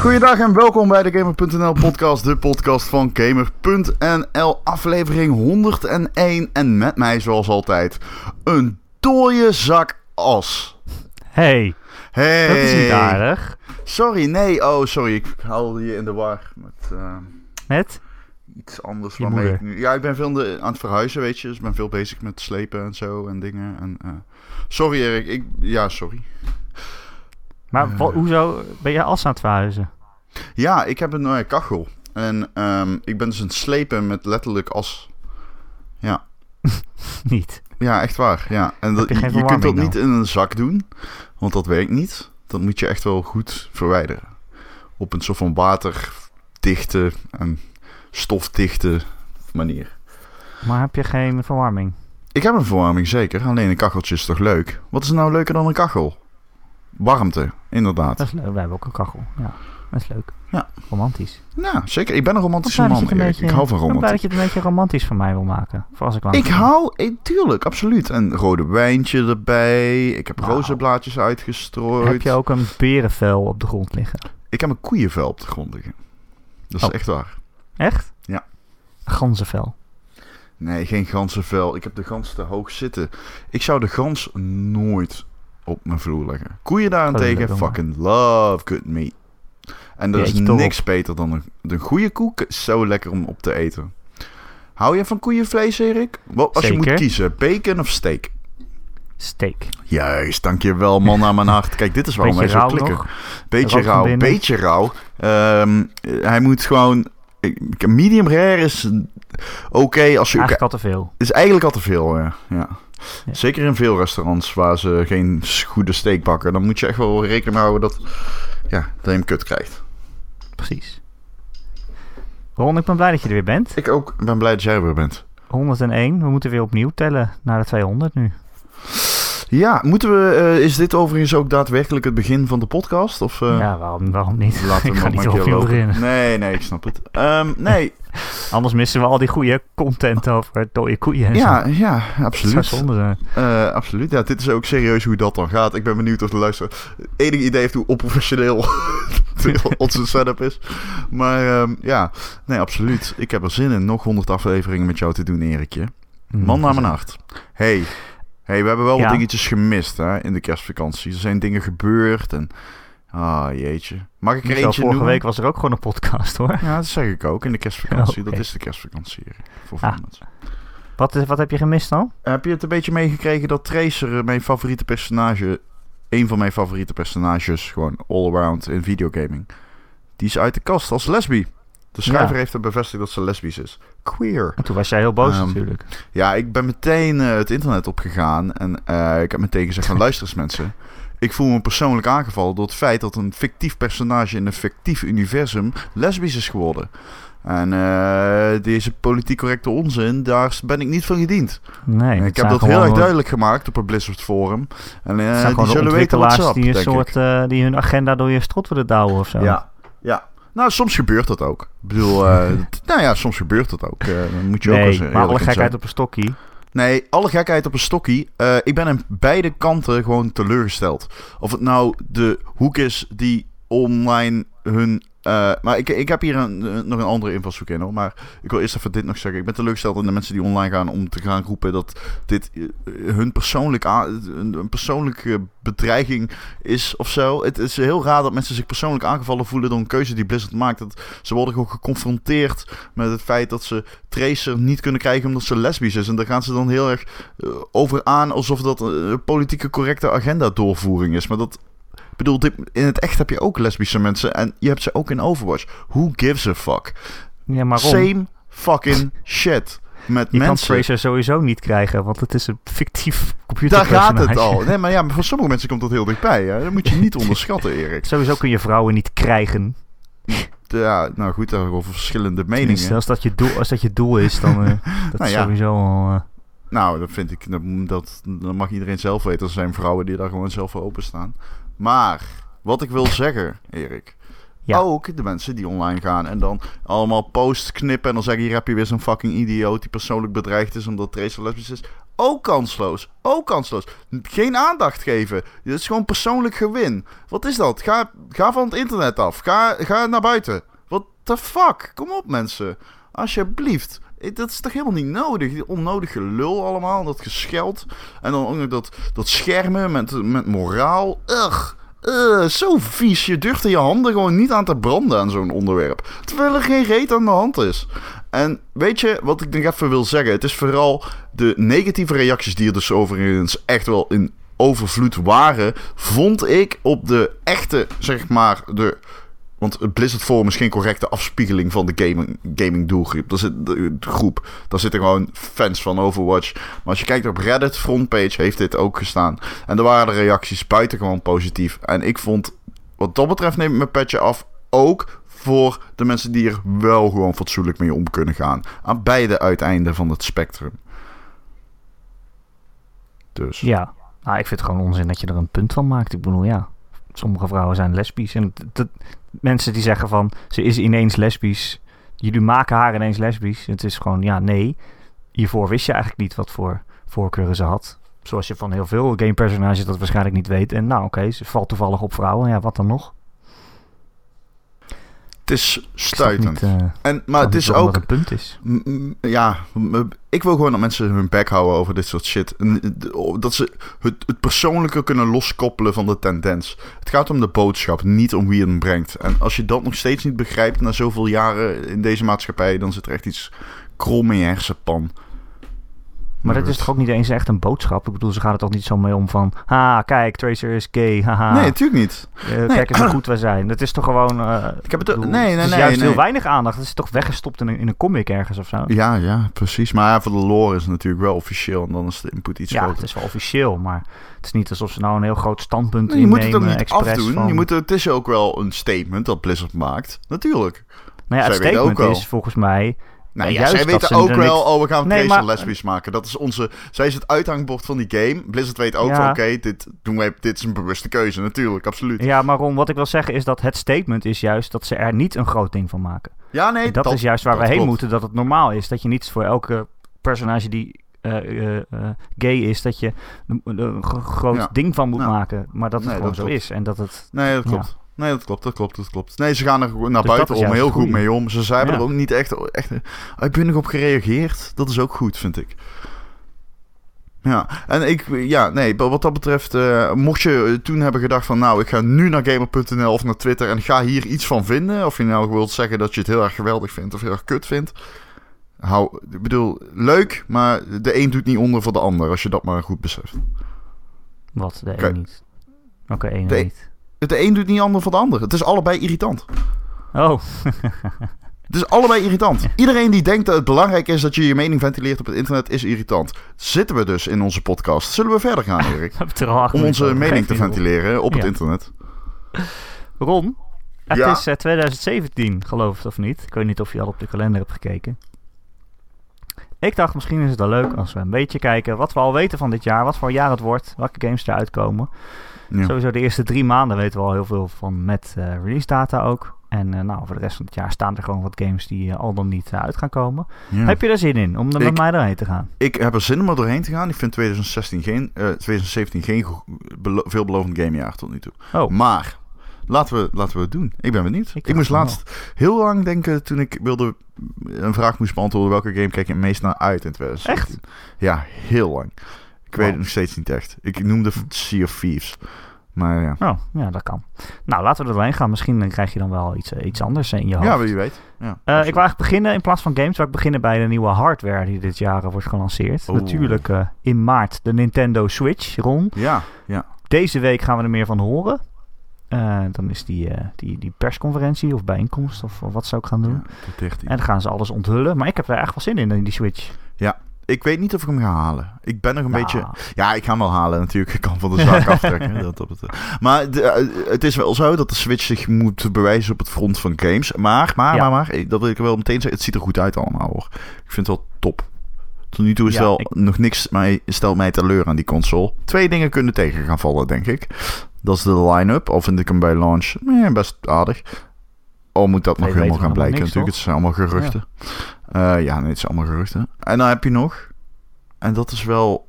Goeiedag en welkom bij de Gamer.nl podcast, de podcast van Gamer.nl, aflevering 101. En met mij zoals altijd, een dode zak as. Hey, Hey. dat is niet aardig. Sorry, nee, oh sorry, ik haalde je in de war met eh, Met? iets anders Je waarmee moeder. ik nu... Ja, ik ben veel de- aan het verhuizen, weet je, dus ik ben veel bezig met slepen en zo en dingen. En, eh, sorry Erik, ik... Ja, sorry. Maar hoezo ben je as aan het verhuizen? Ja, ik heb een eh, kachel. En ehm, ik ben dus aan het slepen met letterlijk as. Ja. niet. Ja, echt waar. Ja. En dat, je kunt dat niet in een zak doen, want dat werkt niet. Dat moet je echt wel goed verwijderen. Op een soort van waterdichte en stofdichte manier. Maar heb je geen verwarming? Ik heb een verwarming, zeker. Alleen een kacheltje is toch leuk? Wat is nou leuker dan een kachel? Warmte, inderdaad. Dat is leuk. Wij hebben ook een kachel. Ja, dat is leuk. Ja. Romantisch. Ja, zeker. Ik ben een romantische Ik ben man, een Ik hou van ben blij romantiek. dat je het een beetje romantisch van mij wil maken. Voor als ik Ik hou, eh, tuurlijk, absoluut. En rode wijntje erbij. Ik heb Wauw. rozenblaadjes uitgestrooid. Heb je ook een berenvel op de grond liggen? Ik heb een koeienvel op de grond liggen. Dat is Oh. echt waar. Echt? Ja. Een ganzenvel. Nee, geen ganzenvel. Ik heb de gans te hoog zitten. Ik zou de gans nooit op mijn vloer leggen. Koeien daarentegen, leuk, fucking love good meat. En er is Jeetje, niks beter dan een, een goede koek. Zo lekker om op te eten. Hou je van koeienvlees, Erik? Wat, als je moet kiezen, bacon of steak? Steak. Juist, dankjewel man naar mijn hart. Kijk, dit is waarom wij Beetje zo rauw klikken. nog. Beetje rauw, binnen. beetje rauw. Ehm, hij moet gewoon... Medium rare is oké als je... Eigenlijk al te veel. is eigenlijk al te veel, ja. ja. Ja. Zeker in veel restaurants waar ze geen goede steak bakken. Dan moet je echt wel rekening houden dat, ja, dat je hem kut krijgt. Precies. Ron, ik ben blij dat je er weer bent. Ik ook ben blij dat jij er weer bent. 101. We moeten weer opnieuw tellen naar de 200 nu. Ja, moeten we... eh, is dit overigens ook daadwerkelijk het begin van de podcast? Of, eh, ja, waarom, waarom niet? Laten we nog niet maar opnieuw lopen. beginnen. Nee, nee, ik snap het. Ehm, nee, Anders missen we al die goede content over dode koeien en zo. ja, ja, Dat zou absoluut. zonde zijn. Eh, absoluut. Ja, dit is ook serieus hoe dat dan gaat. Ik ben benieuwd of de luisteraar het enige idee heeft hoe onprofessioneel onze setup is. Maar ehm, ja, nee, absoluut. Ik heb er zin in nog 100 afleveringen met jou te doen, Erikje. Man naar mijn hart. Hey, hey we hebben wel Ja. wat dingetjes gemist hè, in de kerstvakantie. Er zijn dingen gebeurd en... Ah, jeetje. Mag ik er Michel, eentje vorige noemen? week was er ook gewoon een podcast hoor. Ja, dat zeg ik ook. In de kerstvakantie. Oh. Dat is de kerstvakantie. Voor Ah. Wat, is- wat heb je gemist dan? Heb je het een beetje meegekregen dat Tracer, eh, mijn favoriete personage, een van mijn favoriete personages, gewoon all-around in videogaming, die is uit de kast als lesbi. De schrijver Ja. heeft er bevestigd dat ze lesbisch is. Queer. En toen was jij heel boos Ehm, natuurlijk. Ja, ik ben meteen eh, het internet opgegaan en eh, ik heb meteen gezegd van luister eens mensen. Ik voel me persoonlijk aangevallen door het feit dat een fictief personage in een fictief universum lesbisch is geworden. En eh, deze politiek correcte onzin, daar ben ik niet van gediend. Nee. ik heb dat heel erg duidelijk gemaakt op het Blizzard Forum. En zijn die zullen weten wat ze die een soort die hun agenda door je strot willen douwen of zo. Ja, ja. Nou, soms gebeurt dat ook. Ik bedoel, eh, t- nou ja, soms gebeurt dat ook. Eh, dan moet je ook eens maar alle gekheid op een stokkie. Nee, alle gekheid op een stokkie. Eh, ik ben aan beide kanten gewoon teleurgesteld. Of het nou de hoek is die online hun... eh, maar ik, ik heb hier eh, nog een andere invalshoek in hoor. Maar ik wil eerst even dit nog zeggen. Ik ben teleurgesteld in de mensen die online gaan om te gaan roepen dat dit eh, hun persoonlijk een, persoonlijke bedreiging is of zo. Het is heel raar dat mensen zich persoonlijk aangevallen voelen door een keuze die Blizzard maakt. Dat ze worden gewoon geconfronteerd met het feit dat ze Tracer niet kunnen krijgen omdat ze lesbisch is. En daar gaan ze dan heel erg over aan alsof dat een politieke correcte agenda doorvoering is. Maar dat... Ik bedoel, dit, in het echt heb je ook lesbische mensen en je hebt ze ook in Overwatch. Who gives a fuck? Ja, maar Same fucking shit. Met je kan mensen. Tracer sowieso niet krijgen, want het is een fictief Daar computerpersonage. gaat het al. Nee, maar ja, maar voor sommige mensen komt dat heel dichtbij. Hè? Dat moet je niet onderschatten, Erik. Sowieso kun je vrouwen niet krijgen. Ja, nou goed, daarover verschillende Tenminste, meningen. als dat je doel, als dat je doel is, dan eh dat Nou is ja. sowieso al... eh, Nou, dat vind ik, dat, dat, dat mag iedereen zelf weten. Er zijn vrouwen die daar gewoon zelf voor openstaan. Maar, wat ik wil zeggen, Erik. Ja. ook de mensen die online gaan en dan allemaal posts knippen en dan zeggen hier heb je weer zo'n fucking idioot die persoonlijk bedreigd is omdat Tracer lesbisch is. Ook kansloos. Ook kansloos. Geen aandacht geven. Dit is gewoon persoonlijk gewin. Wat is dat? Ga, ga van het internet af. Ga, ga naar buiten. What the fuck? Kom op mensen. Alsjeblieft. Eh, Dat is toch helemaal niet nodig? Die onnodige lul allemaal. Dat gescheld. En dan ook nog dat, dat schermen met, met moraal. Ugh. Ugh, zo vies. Je durft er je handen gewoon niet aan te branden aan zo'n onderwerp. Terwijl er geen reet aan de hand is. En weet je wat ik nog even wil zeggen? Het is vooral de negatieve reacties die er dus overigens echt wel in overvloed waren. Vond ik op de echte, zeg maar, de want Blizzard Forum is geen correcte afspiegeling van de gaming, gaming doelgroep. Daar zit de, groep. Daar zitten gewoon fans van Overwatch. Maar als je kijkt op Reddit frontpage heeft dit ook gestaan. En er waren de reacties buitengewoon positief. En ik vond, wat dat betreft neem ik mijn petje af. Ook voor de mensen die er wel gewoon fatsoenlijk mee om kunnen gaan. Aan beide uiteinden van het spectrum. Dus. Ja, nou, ik vind het gewoon onzin dat je er een punt van maakt. Ik bedoel, ja, sommige vrouwen zijn lesbisch. En dat- mensen die zeggen van, ze is ineens lesbisch. Jullie maken haar ineens lesbisch. Het is gewoon, ja, nee. Hiervoor wist je eigenlijk niet wat voor voorkeuren ze had. Zoals je van heel veel gamepersonages dat waarschijnlijk niet weet. En nou, oké, ze valt toevallig op vrouwen. Ja, wat dan nog? Het is stuitend. niet, eh, en, maar het is ook... punt is. Ja, ik wil gewoon dat mensen hun bek houden over dit soort shit. En d- Dat ze het, het persoonlijke kunnen loskoppelen van de tendens. Het gaat om de boodschap, niet om wie het hem brengt. En als je dat nog steeds niet begrijpt na zoveel jaren in deze maatschappij, dan zit er echt iets krom in je hersenpan. Maar dat is toch ook niet eens echt een boodschap? Ik bedoel, ze gaan er toch niet zo mee om van... Ha, kijk, Tracer is gay, haha. Nee, natuurlijk niet. Eh, Kijk eens hoe goed wij zijn. Dat is toch gewoon... eh, Ik heb het- bedoel, nee, nee, het is nee, juist nee. heel weinig aandacht. Het is toch weggestopt in een, in een comic ergens of zo? Ja, ja, precies. Maar ja, voor de lore is het natuurlijk wel officieel. En dan is de input iets Ja, het groter. is wel officieel, maar het is niet alsof ze nou een heel groot standpunt Nee, je moet het innemen. ook niet afdoen. Van, Je moet, het is ook wel een statement dat Blizzard maakt. Natuurlijk. nou ja, het zij ook statement is volgens mij... Nou Ja, ja, juist zij weten ook wel, oh, we gaan Nee, Tracer maar- lesbisch maken. Dat is onze, zij is het uithangbord van die game. Blizzard weet ook Ja. van, oké, dit doen wij, dit is een bewuste keuze, natuurlijk, absoluut. Ja, Ja, maar Ron, wat ik wil zeggen is dat het statement is juist dat ze er niet een groot ding van maken. nee, En dat, is juist waar we heen klopt. moeten, dat het normaal is. Dat je niet voor elke personage die eh, eh, eh, gay is, dat je een gro- groot Ja. ding van moet Ja. maken. Maar dat het Nee, gewoon dat zo klopt. is. En dat het... Nee, dat Ja. klopt. Nee, dat klopt, dat klopt, dat klopt. Nee, ze gaan er gewoon naar Dus buiten om heel goed goeie. mee om. Ze Ja. er ook niet echt, echt uitbundig op gereageerd. Dat is ook goed, vind ik. Ja, en ik, ja, nee, wat dat betreft, eh, mocht je eh, toen hebben gedacht van, nou, ik ga nu naar gamer.nl of naar Twitter en ga hier iets van vinden. Of je nou wilt zeggen dat je het heel erg geweldig vindt of heel erg kut vindt. Hou, ik bedoel, leuk, maar de een doet niet onder voor de ander, als je dat maar goed beseft. Wat, de een niet. Oké, één De- niet. De een doet niet onder voor de ander. Het is allebei irritant. Oh, Het is allebei irritant. Iedereen die denkt dat het belangrijk is dat je je mening ventileert op het internet, is irritant. Zitten we dus in onze podcast? Zullen we verder gaan, Erik? het er Om onze mening te ventileren op het Ja. internet. Ron, het Ja. is eh, 2017, geloof het of niet. Ik weet niet of je al op de kalender hebt gekeken. Ik dacht, misschien is het wel leuk als we een beetje kijken wat we al weten van dit jaar. Wat voor jaar het wordt, welke games eruit komen. Ja. Sowieso de eerste drie maanden weten we al heel veel van met eh, release data ook. En eh, nou, voor de rest van het jaar staan er gewoon wat games die eh, al dan niet uit gaan komen. Ja. Heb je er zin in om er met mij doorheen te gaan? Ik heb er zin om er doorheen te gaan. Ik vind 2016 geen, eh, 2017 geen veelbelovend gamejaar tot nu toe. Oh, Maar laten we, laten we het doen. Ik ben benieuwd. Ik, dacht moest laatst heel lang denken toen ik wilde een vraag moest beantwoorden. Welke game kijk je het meest naar uit in 2017? Ja, heel lang. Ik weet het nog steeds niet echt. Ik noemde Sea of Thieves. Maar ja. Oh, ja, dat kan. Nou, laten we er doorheen gaan. Misschien eh, krijg je dan wel iets, eh, iets anders eh, in je hoofd. Ja, wie weet. Ja, Eh, ik wil eigenlijk beginnen, in plaats van games, wil ik beginnen bij de nieuwe hardware die dit jaar eh, wordt gelanceerd. Natuurlijk eh, in maart de Nintendo Switch, Ron. Ja, ja. Deze week gaan we er meer van horen. Eh, dan is die, eh, die, die persconferentie of bijeenkomst of, of wat zou ik gaan doen. ja de 13. En dan gaan ze alles onthullen. Maar ik heb er echt wel zin in, in die Switch. Ik weet niet of ik hem ga halen. Ik ben nog een Nou, beetje... Ja, ik ga hem wel halen natuurlijk. Ik kan van de zaak aftrekken. Dat, dat, dat. Maar de, eh, het is wel zo dat de Switch zich moet bewijzen op het front van games. Maar, maar, Ja. maar, maar, dat wil ik wel meteen zeggen. Het ziet er goed uit allemaal hoor. Ik vind het wel top. Tot nu toe is Ja, wel ik- nog niks mij, stelt mij teleur aan die console. Twee dingen kunnen tegen gaan vallen, denk ik. Dat is de line-up. Al vind ik hem bij launch eh, best aardig. Al moet dat nog helemaal gaan blijken niks, natuurlijk. Het zijn allemaal geruchten. Ja, ja nee, het zijn allemaal geruchten. En dan heb je nog... En dat is wel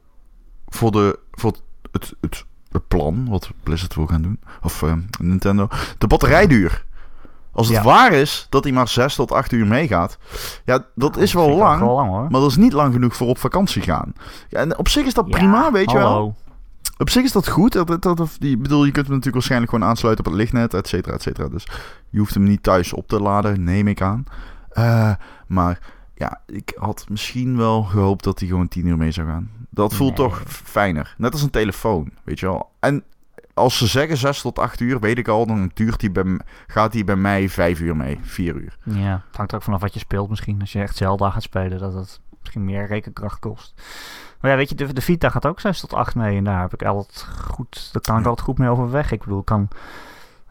voor, de, voor het, het, het plan wat Blizzard wil gaan doen. Of eh, Nintendo. De batterijduur. Als het Ja. waar is dat hij maar 6 tot 8 uur meegaat. Ja, dat is wel lang. Wel lang hoor. Maar dat is niet lang genoeg voor op vakantie gaan. Ja, en op zich is dat Ja, prima, weet je wel. Op zich is dat goed. Dat, dat, dat, die, bedoel, je kunt hem natuurlijk waarschijnlijk gewoon aansluiten op het lichtnet, et cetera, et cetera. Dus je hoeft hem niet thuis op te laden, neem ik aan. Eh, maar ja, ik had misschien wel gehoopt dat hij gewoon 10 uur mee zou gaan. Dat voelt Nee. toch fijner. Net als een telefoon, weet je wel. En als ze zeggen 6 tot 8 uur, weet ik al, dan duurt die bij, gaat hij bij mij 5 uur mee, 4 uur. Ja, het hangt er ook vanaf wat je speelt misschien. Als je echt Zelda gaat spelen, dat het misschien meer rekenkracht kost. Maar ja, weet je, de, de Vita gaat ook 6 tot 8 mee. En daar heb ik altijd goed, daar kan ik Ja. altijd goed mee overweg. Ik bedoel, ik kan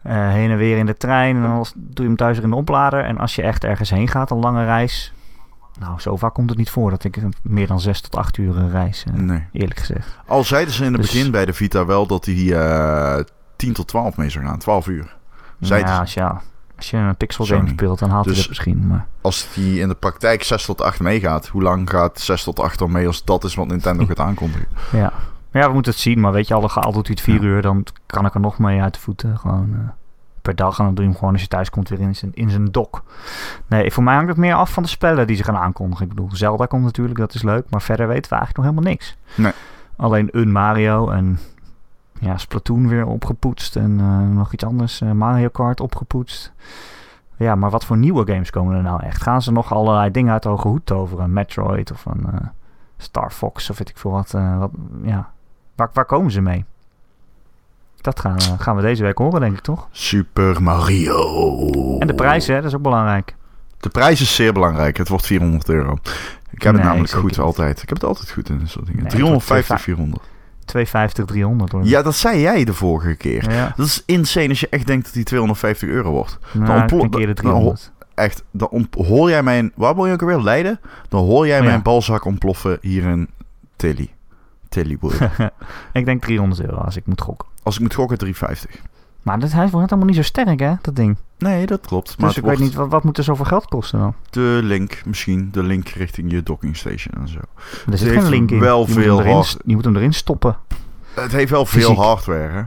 eh, heen en weer in de trein. En dan doe je hem thuis weer in de oplader. En als je echt ergens heen gaat, een lange reis. Nou, zo vaak komt het niet voor dat ik een- meer dan 6 tot 8 uur eh, reis. eh, Nee. Eerlijk gezegd. Al zeiden ze in het Dus- begin bij de Vita wel dat hij eh 10 tot 12 mee zou gaan, 12 uur. Zeiden ja, ze. je, als je een pixel game Sony. speelt, dan haalt hij Dus- dat misschien. Maar als die in de praktijk 6 tot 8 meegaat, hoe lang gaat 6 tot 8 dan mee als dat is wat Nintendo gaat aankondigen? Ja. Maar ja, we moeten het zien. Maar weet je, al, al doet hij het vier Ja. uur, dan kan ik er nog mee uit de voeten. Gewoon eh, per dag. En dan doe je hem gewoon als je thuis komt weer in zijn, in zijn dock. Nee, voor mij hangt het meer af van de spellen die ze gaan aankondigen. Ik bedoel, Zelda komt natuurlijk, dat is leuk. Maar verder weten we eigenlijk nog helemaal niks. Nee. Alleen een Mario en ja, Splatoon weer opgepoetst. En eh, nog iets anders, eh, Mario Kart opgepoetst. Ja, maar wat voor nieuwe games komen er nou echt? Gaan ze nog allerlei dingen uit de hoge hoed toveren? Een Metroid of een eh, Star Fox of weet ik veel wat. wat ja. waar, waar komen ze mee? Dat gaan, gaan we deze week horen, denk ik toch? Super Mario. En de prijs, hè, dat is ook belangrijk. De prijs is zeer belangrijk. Het wordt 400 euro. Ik heb het namelijk goed niet. altijd. Ik heb het altijd goed in dit soort dingen. Nee, 350, het 400. 250, 300 hoor. Ja, dat zei jij de vorige keer. ja. Dat is insane als je echt denkt dat die 250 euro wordt. Nou, een keer de dan- 300. Echt, dan hoor jij mijn... Waar wil je ook alweer? Leiden? Dan hoor jij Oh, ja. mijn balzak ontploffen hier in Tilly. Tillywood. ik denk 300 euro als ik moet gokken. Als ik moet gokken, 350. Maar dat, hij wordt allemaal niet zo sterk, hè, dat ding. Nee, dat klopt. Maar dus ik weet niet, wat, wat moet er zoveel geld kosten dan? de link, misschien de link richting je docking station en zo. Er zit geen link in. wel je veel moet erin, Je moet hem erin stoppen. Het heeft wel veel hardware, hè?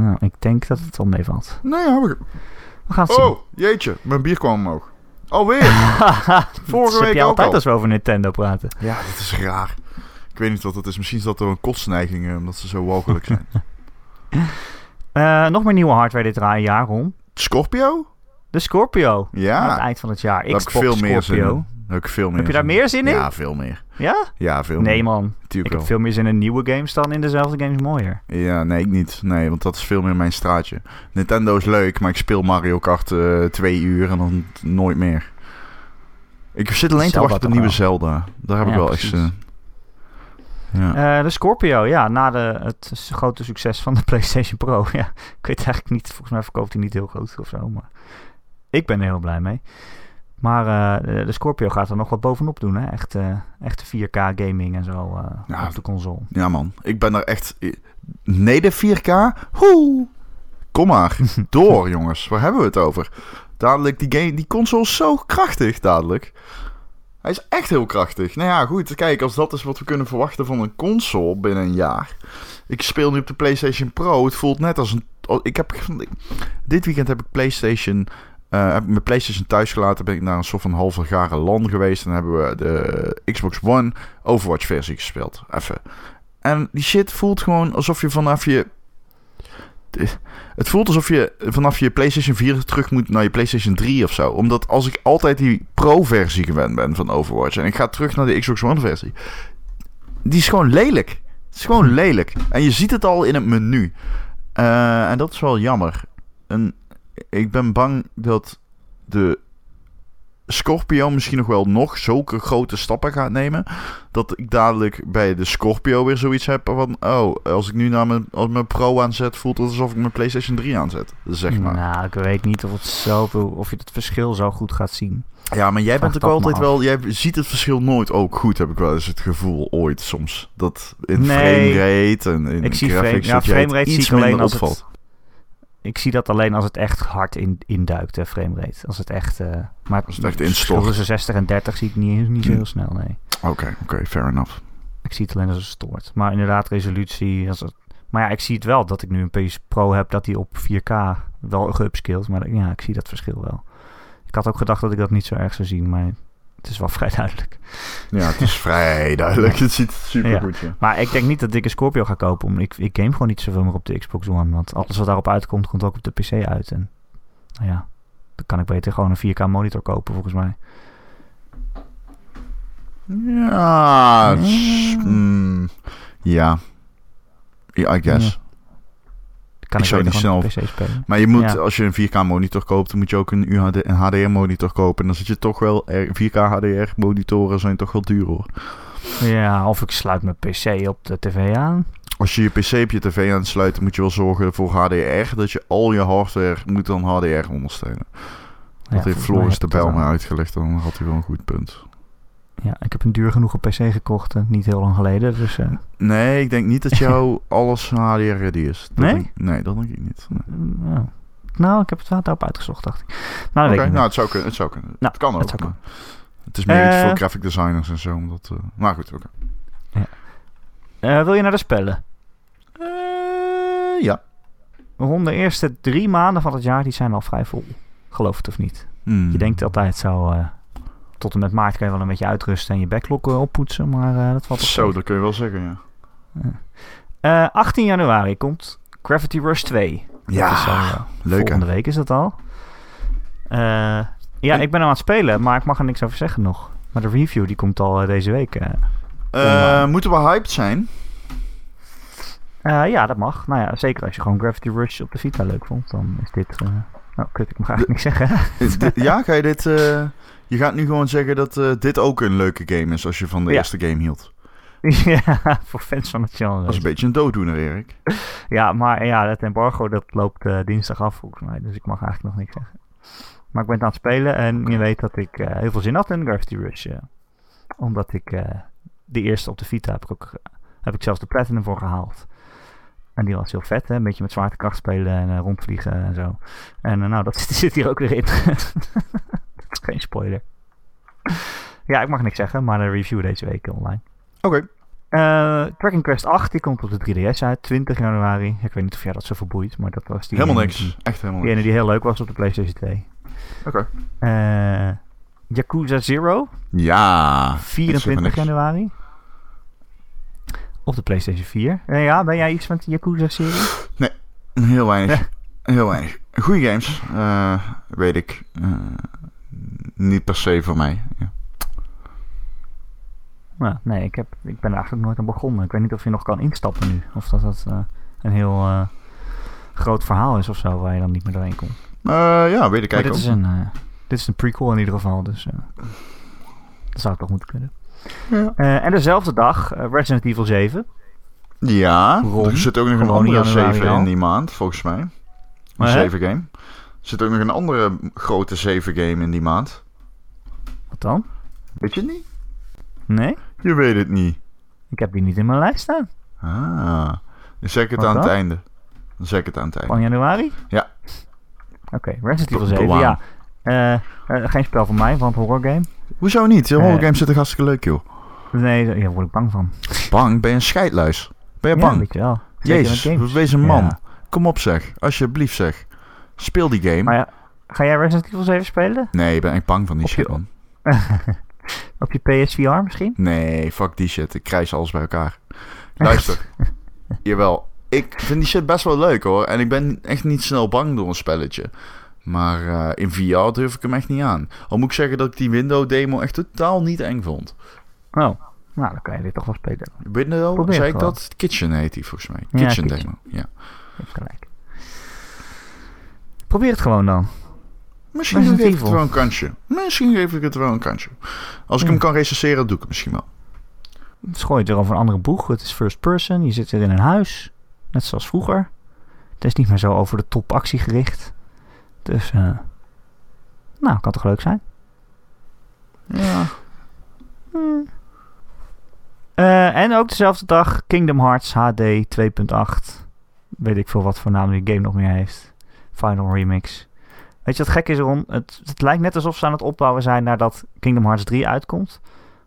Nou, ik denk dat het wel meevalt. Nou ja, we- We gaan het zien. Oh, jeetje, mijn bier kwam omhoog. Alweer? Vorige week heb je ook altijd al. als we over Nintendo praten. ja, dat is raar. Ik weet niet wat het is. Misschien is dat door een kostneiging, eh, omdat ze zo walgelijk zijn. Eh, nog meer nieuwe hardware dit jaar, Ron. Scorpio? De Scorpio. Aan het Ja, eind van het jaar. daar heb ik Xbox veel meer zin Scorpio. heb ik veel meer Heb je daar meer zin in? Ja, veel meer. Ja? Ja, veel Nee, meer. man. Ik heb veel meer zin in nieuwe games dan in dezelfde games mooier. Ja, nee, ik niet. Nee, want dat is veel meer mijn straatje. Nintendo is leuk, maar ik speel Mario Kart eh, twee uur en dan nooit meer. Ik zit alleen te wachten op de nieuwe wel? Zelda. Daar heb Ja, ik wel precies. echt... ja. Eh, de Scorpio, ja, na de, het grote succes van de PlayStation Pro. Ja, ik weet eigenlijk niet, volgens mij verkoopt hij niet heel goed of zo, maar ik ben er heel blij mee. Maar eh, de- Scorpio gaat er nog wat bovenop doen, hè? Echt, eh, echte 4K gaming en zo Ja. op de console. ja, man. Ik ben daar echt... Nee, de 4K? Hoe? Kom maar. Door, jongens. Waar hebben we het over? Dadelijk, die, game, die console is zo krachtig, dadelijk. Hij is echt heel krachtig. Nou ja, goed. Kijk, als dat is wat we kunnen verwachten van een console binnen een jaar. Ik speel nu op de PlayStation Pro. Het voelt net als een... als- Ik heb, dit weekend heb ik PlayStation... eh, heb ik mijn PlayStation thuis gelaten. Ben ik naar een soort van halve gare LAN geweest. En hebben we de Xbox One Overwatch versie gespeeld. Even. En die shit voelt gewoon alsof je vanaf je... Het voelt alsof je vanaf je PlayStation 4 terug moet naar je PlayStation 3 of zo. Omdat als ik altijd die Pro-versie gewend ben van Overwatch... en ik ga terug naar de Xbox One-versie... die is gewoon lelijk. Het is gewoon lelijk. En je ziet het al in het menu. Eh, en dat is wel jammer. En ik ben bang dat de Scorpio misschien nog wel nog zulke grote stappen gaat nemen. Dat ik dadelijk bij de Scorpio weer zoiets heb van... Oh, als ik nu naar mijn, als mijn Pro aanzet, voelt het alsof ik mijn PlayStation 3 aanzet. Zeg maar. Nou, ik weet niet of, het zoveel, of je het verschil zo goed gaat zien. Ja, maar jij Vraag bent ook altijd wel... Jij ziet het verschil nooit ook goed, heb ik wel eens het gevoel. Ooit soms. Dat in Nee. framerate en in Ik zie graphics... frame- ja, framerate iets zie ik alleen als het-. Ik zie dat alleen als het echt hard in, induikt, de framerate. Als het echt... eh, maar Als het echt instort. tussen 60 en 30 zie ik niet, niet zo Hm. heel snel, nee. Oké, oké, fair enough. Ik zie het alleen als het stoort. Maar inderdaad, resolutie... Als het, maar ja, ik zie het wel dat ik nu een PS Pro heb dat die op 4K wel geupskilled. Maar ja, ik zie dat verschil wel. Ik had ook gedacht dat ik dat niet zo erg zou zien, maar het is wel vrij duidelijk. Ja, het is vrij duidelijk. Het ziet super Ja. goed, ja. Maar ik denk niet dat ik een Scorpio ga kopen. Omdat ik, ik game gewoon niet zoveel meer op de Xbox One. Want alles wat daarop uitkomt, komt ook op de PC uit. En nou ja, dan kan ik beter gewoon een 4K monitor kopen volgens mij. Ja, mm, ja. Ja, I guess. Kan Ik ik, zou niet de PC spelen. Maar je moet, Ja. als je een 4K monitor koopt, dan moet je ook een, UHD, een HDR monitor kopen. En dan zit je toch wel, er- 4K HDR monitoren zijn toch wel duur hoor. Ja, of ik sluit mijn PC op de tv aan. Als je je PC op je tv aansluit, moet je wel zorgen voor HDR. Dat je al je hardware moet dan HDR ondersteunen. Ja, dat heeft Floris de Bijl me uitgelegd. Dan had hij wel een goed punt. Ja, ik heb een duur genoeg PC gekocht, eh, niet heel lang geleden. Dus eh, Nee, ik denk niet dat jou alles HDR ready is. Dat Nee? denk- nee, dat denk ik niet. Nee. ja. nou, ik heb het wel daarop uitgezocht, dacht ik. Nou, dat ik nou het zou kunnen. Het, zou kunnen. Nou, het kan ook. het zou Het is meer iets Eh. voor graphic designers en zo. Omdat, eh, maar goed, oké. Eh, wil je naar de spellen? Eh, ja. Rond de eerste drie maanden van het jaar, die zijn al vrij vol. Geloof het of niet. Hmm. Je denkt altijd zo, eh, tot en met maart kan je wel een beetje uitrusten en je backlog eh, oppoetsen, maar eh, dat valt op Zo, dat kun je wel zeggen, ja. Eh, 18 januari komt Gravity Rush 2. Dat Ja, is al, eh, Leuk, hè? volgende week is dat al. Eh, ja, En- ik ben hem aan het spelen, maar ik mag er niks over zeggen nog. Maar de review die komt al eh, deze week. eh. Eh, moeten we hyped zijn? Eh, ja, dat mag. Nou ja, zeker als je gewoon Gravity Rush op de Vita leuk vond, dan is dit... eh nou, kut, ik mag eigenlijk niks zeggen. Eh, ja, ga je dit... je gaat nu gewoon zeggen dat eh, dit ook een leuke game is als je van de Ja. eerste game hield. ja, voor fans van het genre. Dat is een beetje een dooddoener, Erik. Ja, maar ja, het embargo dat loopt eh, dinsdag af volgens mij. Dus ik mag eigenlijk nog niks zeggen. Maar ik ben het aan het spelen en je weet dat ik eh, heel veel zin had in Gravity Rush. omdat ik de eerste op de Vita heb ik ook heb ik zelfs de Platinum voor gehaald. En die was heel vet, hè? een beetje met zwaartekracht spelen en rondvliegen en zo. En nou, dat zit hier ook weer in. Geen spoiler. ja, ik mag niks zeggen, maar de review deze week online. Oké. Eh Tracking Quest 8, die komt op de 3DS uit, 20 januari. Ik weet niet of jij dat zo verboeit, maar dat was die Helemaal niks. Die, Echt helemaal die ene niks. die heel leuk was op de PlayStation 2. Oké. Eh Yakuza Zero, Ja. 24 niks. januari. Op de PlayStation 4. Eh, ja, ben jij iets van de Yakuza-serie? Heel weinig. Heel weinig. Goeie games, weet ik. Niet per se voor mij. Ja. Nou, nee, ik, heb, ik ben er eigenlijk nooit aan begonnen. Ik weet niet of je nog kan instappen nu. Of dat dat eh, een heel eh, groot verhaal is of zo, waar je dan niet meer doorheen komt. Eh, ja, weet ik Maar dit eigenlijk is, een, dit is een prequel in ieder geval, dus dat zou toch moeten kunnen. Ja. En dezelfde dag Resident Evil 7. Ja, Ron, er zit ook nog een andere januari 7 al. in die maand, volgens mij. Een Maar hè? 7 game. Er zit ook nog een andere grote 7 game in die maand. Wat dan? Weet je het niet? Nee? Je weet het niet. Ik heb die niet in mijn lijst staan. Ah, dan zeg ik het Wat aan het einde. Dan zeg ik het aan het einde. Van januari? Ja. Oké, Resident Evil Be- 7, bewaan. ja. Eh, eh, geen spel van mij, want horror game. Hoezo niet? De Eh. horror games zitten hartstikke leuk, joh. Nee, daar ja, word ik bang van. Bang? Ben je een scheidluis? Ben je Ja, bang? weet je wel. Jezus, wees een man. Ja. Kom op zeg. Alsjeblieft zeg. Speel die game. Maar ja, ga jij Resident Evil 7 spelen? Nee, ik ben echt bang van die Op shit, man. Op je PSVR misschien? Nee, fuck die shit. Ik krijg alles bij elkaar. Luister. Jawel. Ik vind die shit best wel leuk hoor. En ik ben echt niet snel bang door een spelletje. Maar eh, in VR durf ik hem echt niet aan. Al moet ik zeggen dat ik die window demo echt totaal niet eng vond. Oh, nou dan kan je dit toch wel spelen. Window, Probeer zei ik dat? Kitchen heet die volgens mij. Ja, Kitchen, Kitchen. demo. Ja. Probeer het gewoon dan. Misschien geef ik het wel een kansje. Misschien geef ik het wel een kansje. Als ik Ja. hem kan recenseren, doe ik het misschien wel. Het gooit weer over een andere boeg. Het is first person. Je zit weer in een huis. Net zoals vroeger. Het is niet meer zo over de top actie gericht. Dus, eh nou, kan toch leuk zijn? Ja. Eh, en ook dezelfde dag Kingdom Hearts HD 2.8. Weet ik veel wat voor naam die game nog meer heeft. Final Remix. Weet je wat gek is, Ron? Het, het lijkt net alsof ze aan het opbouwen zijn nadat Kingdom Hearts 3 uitkomt.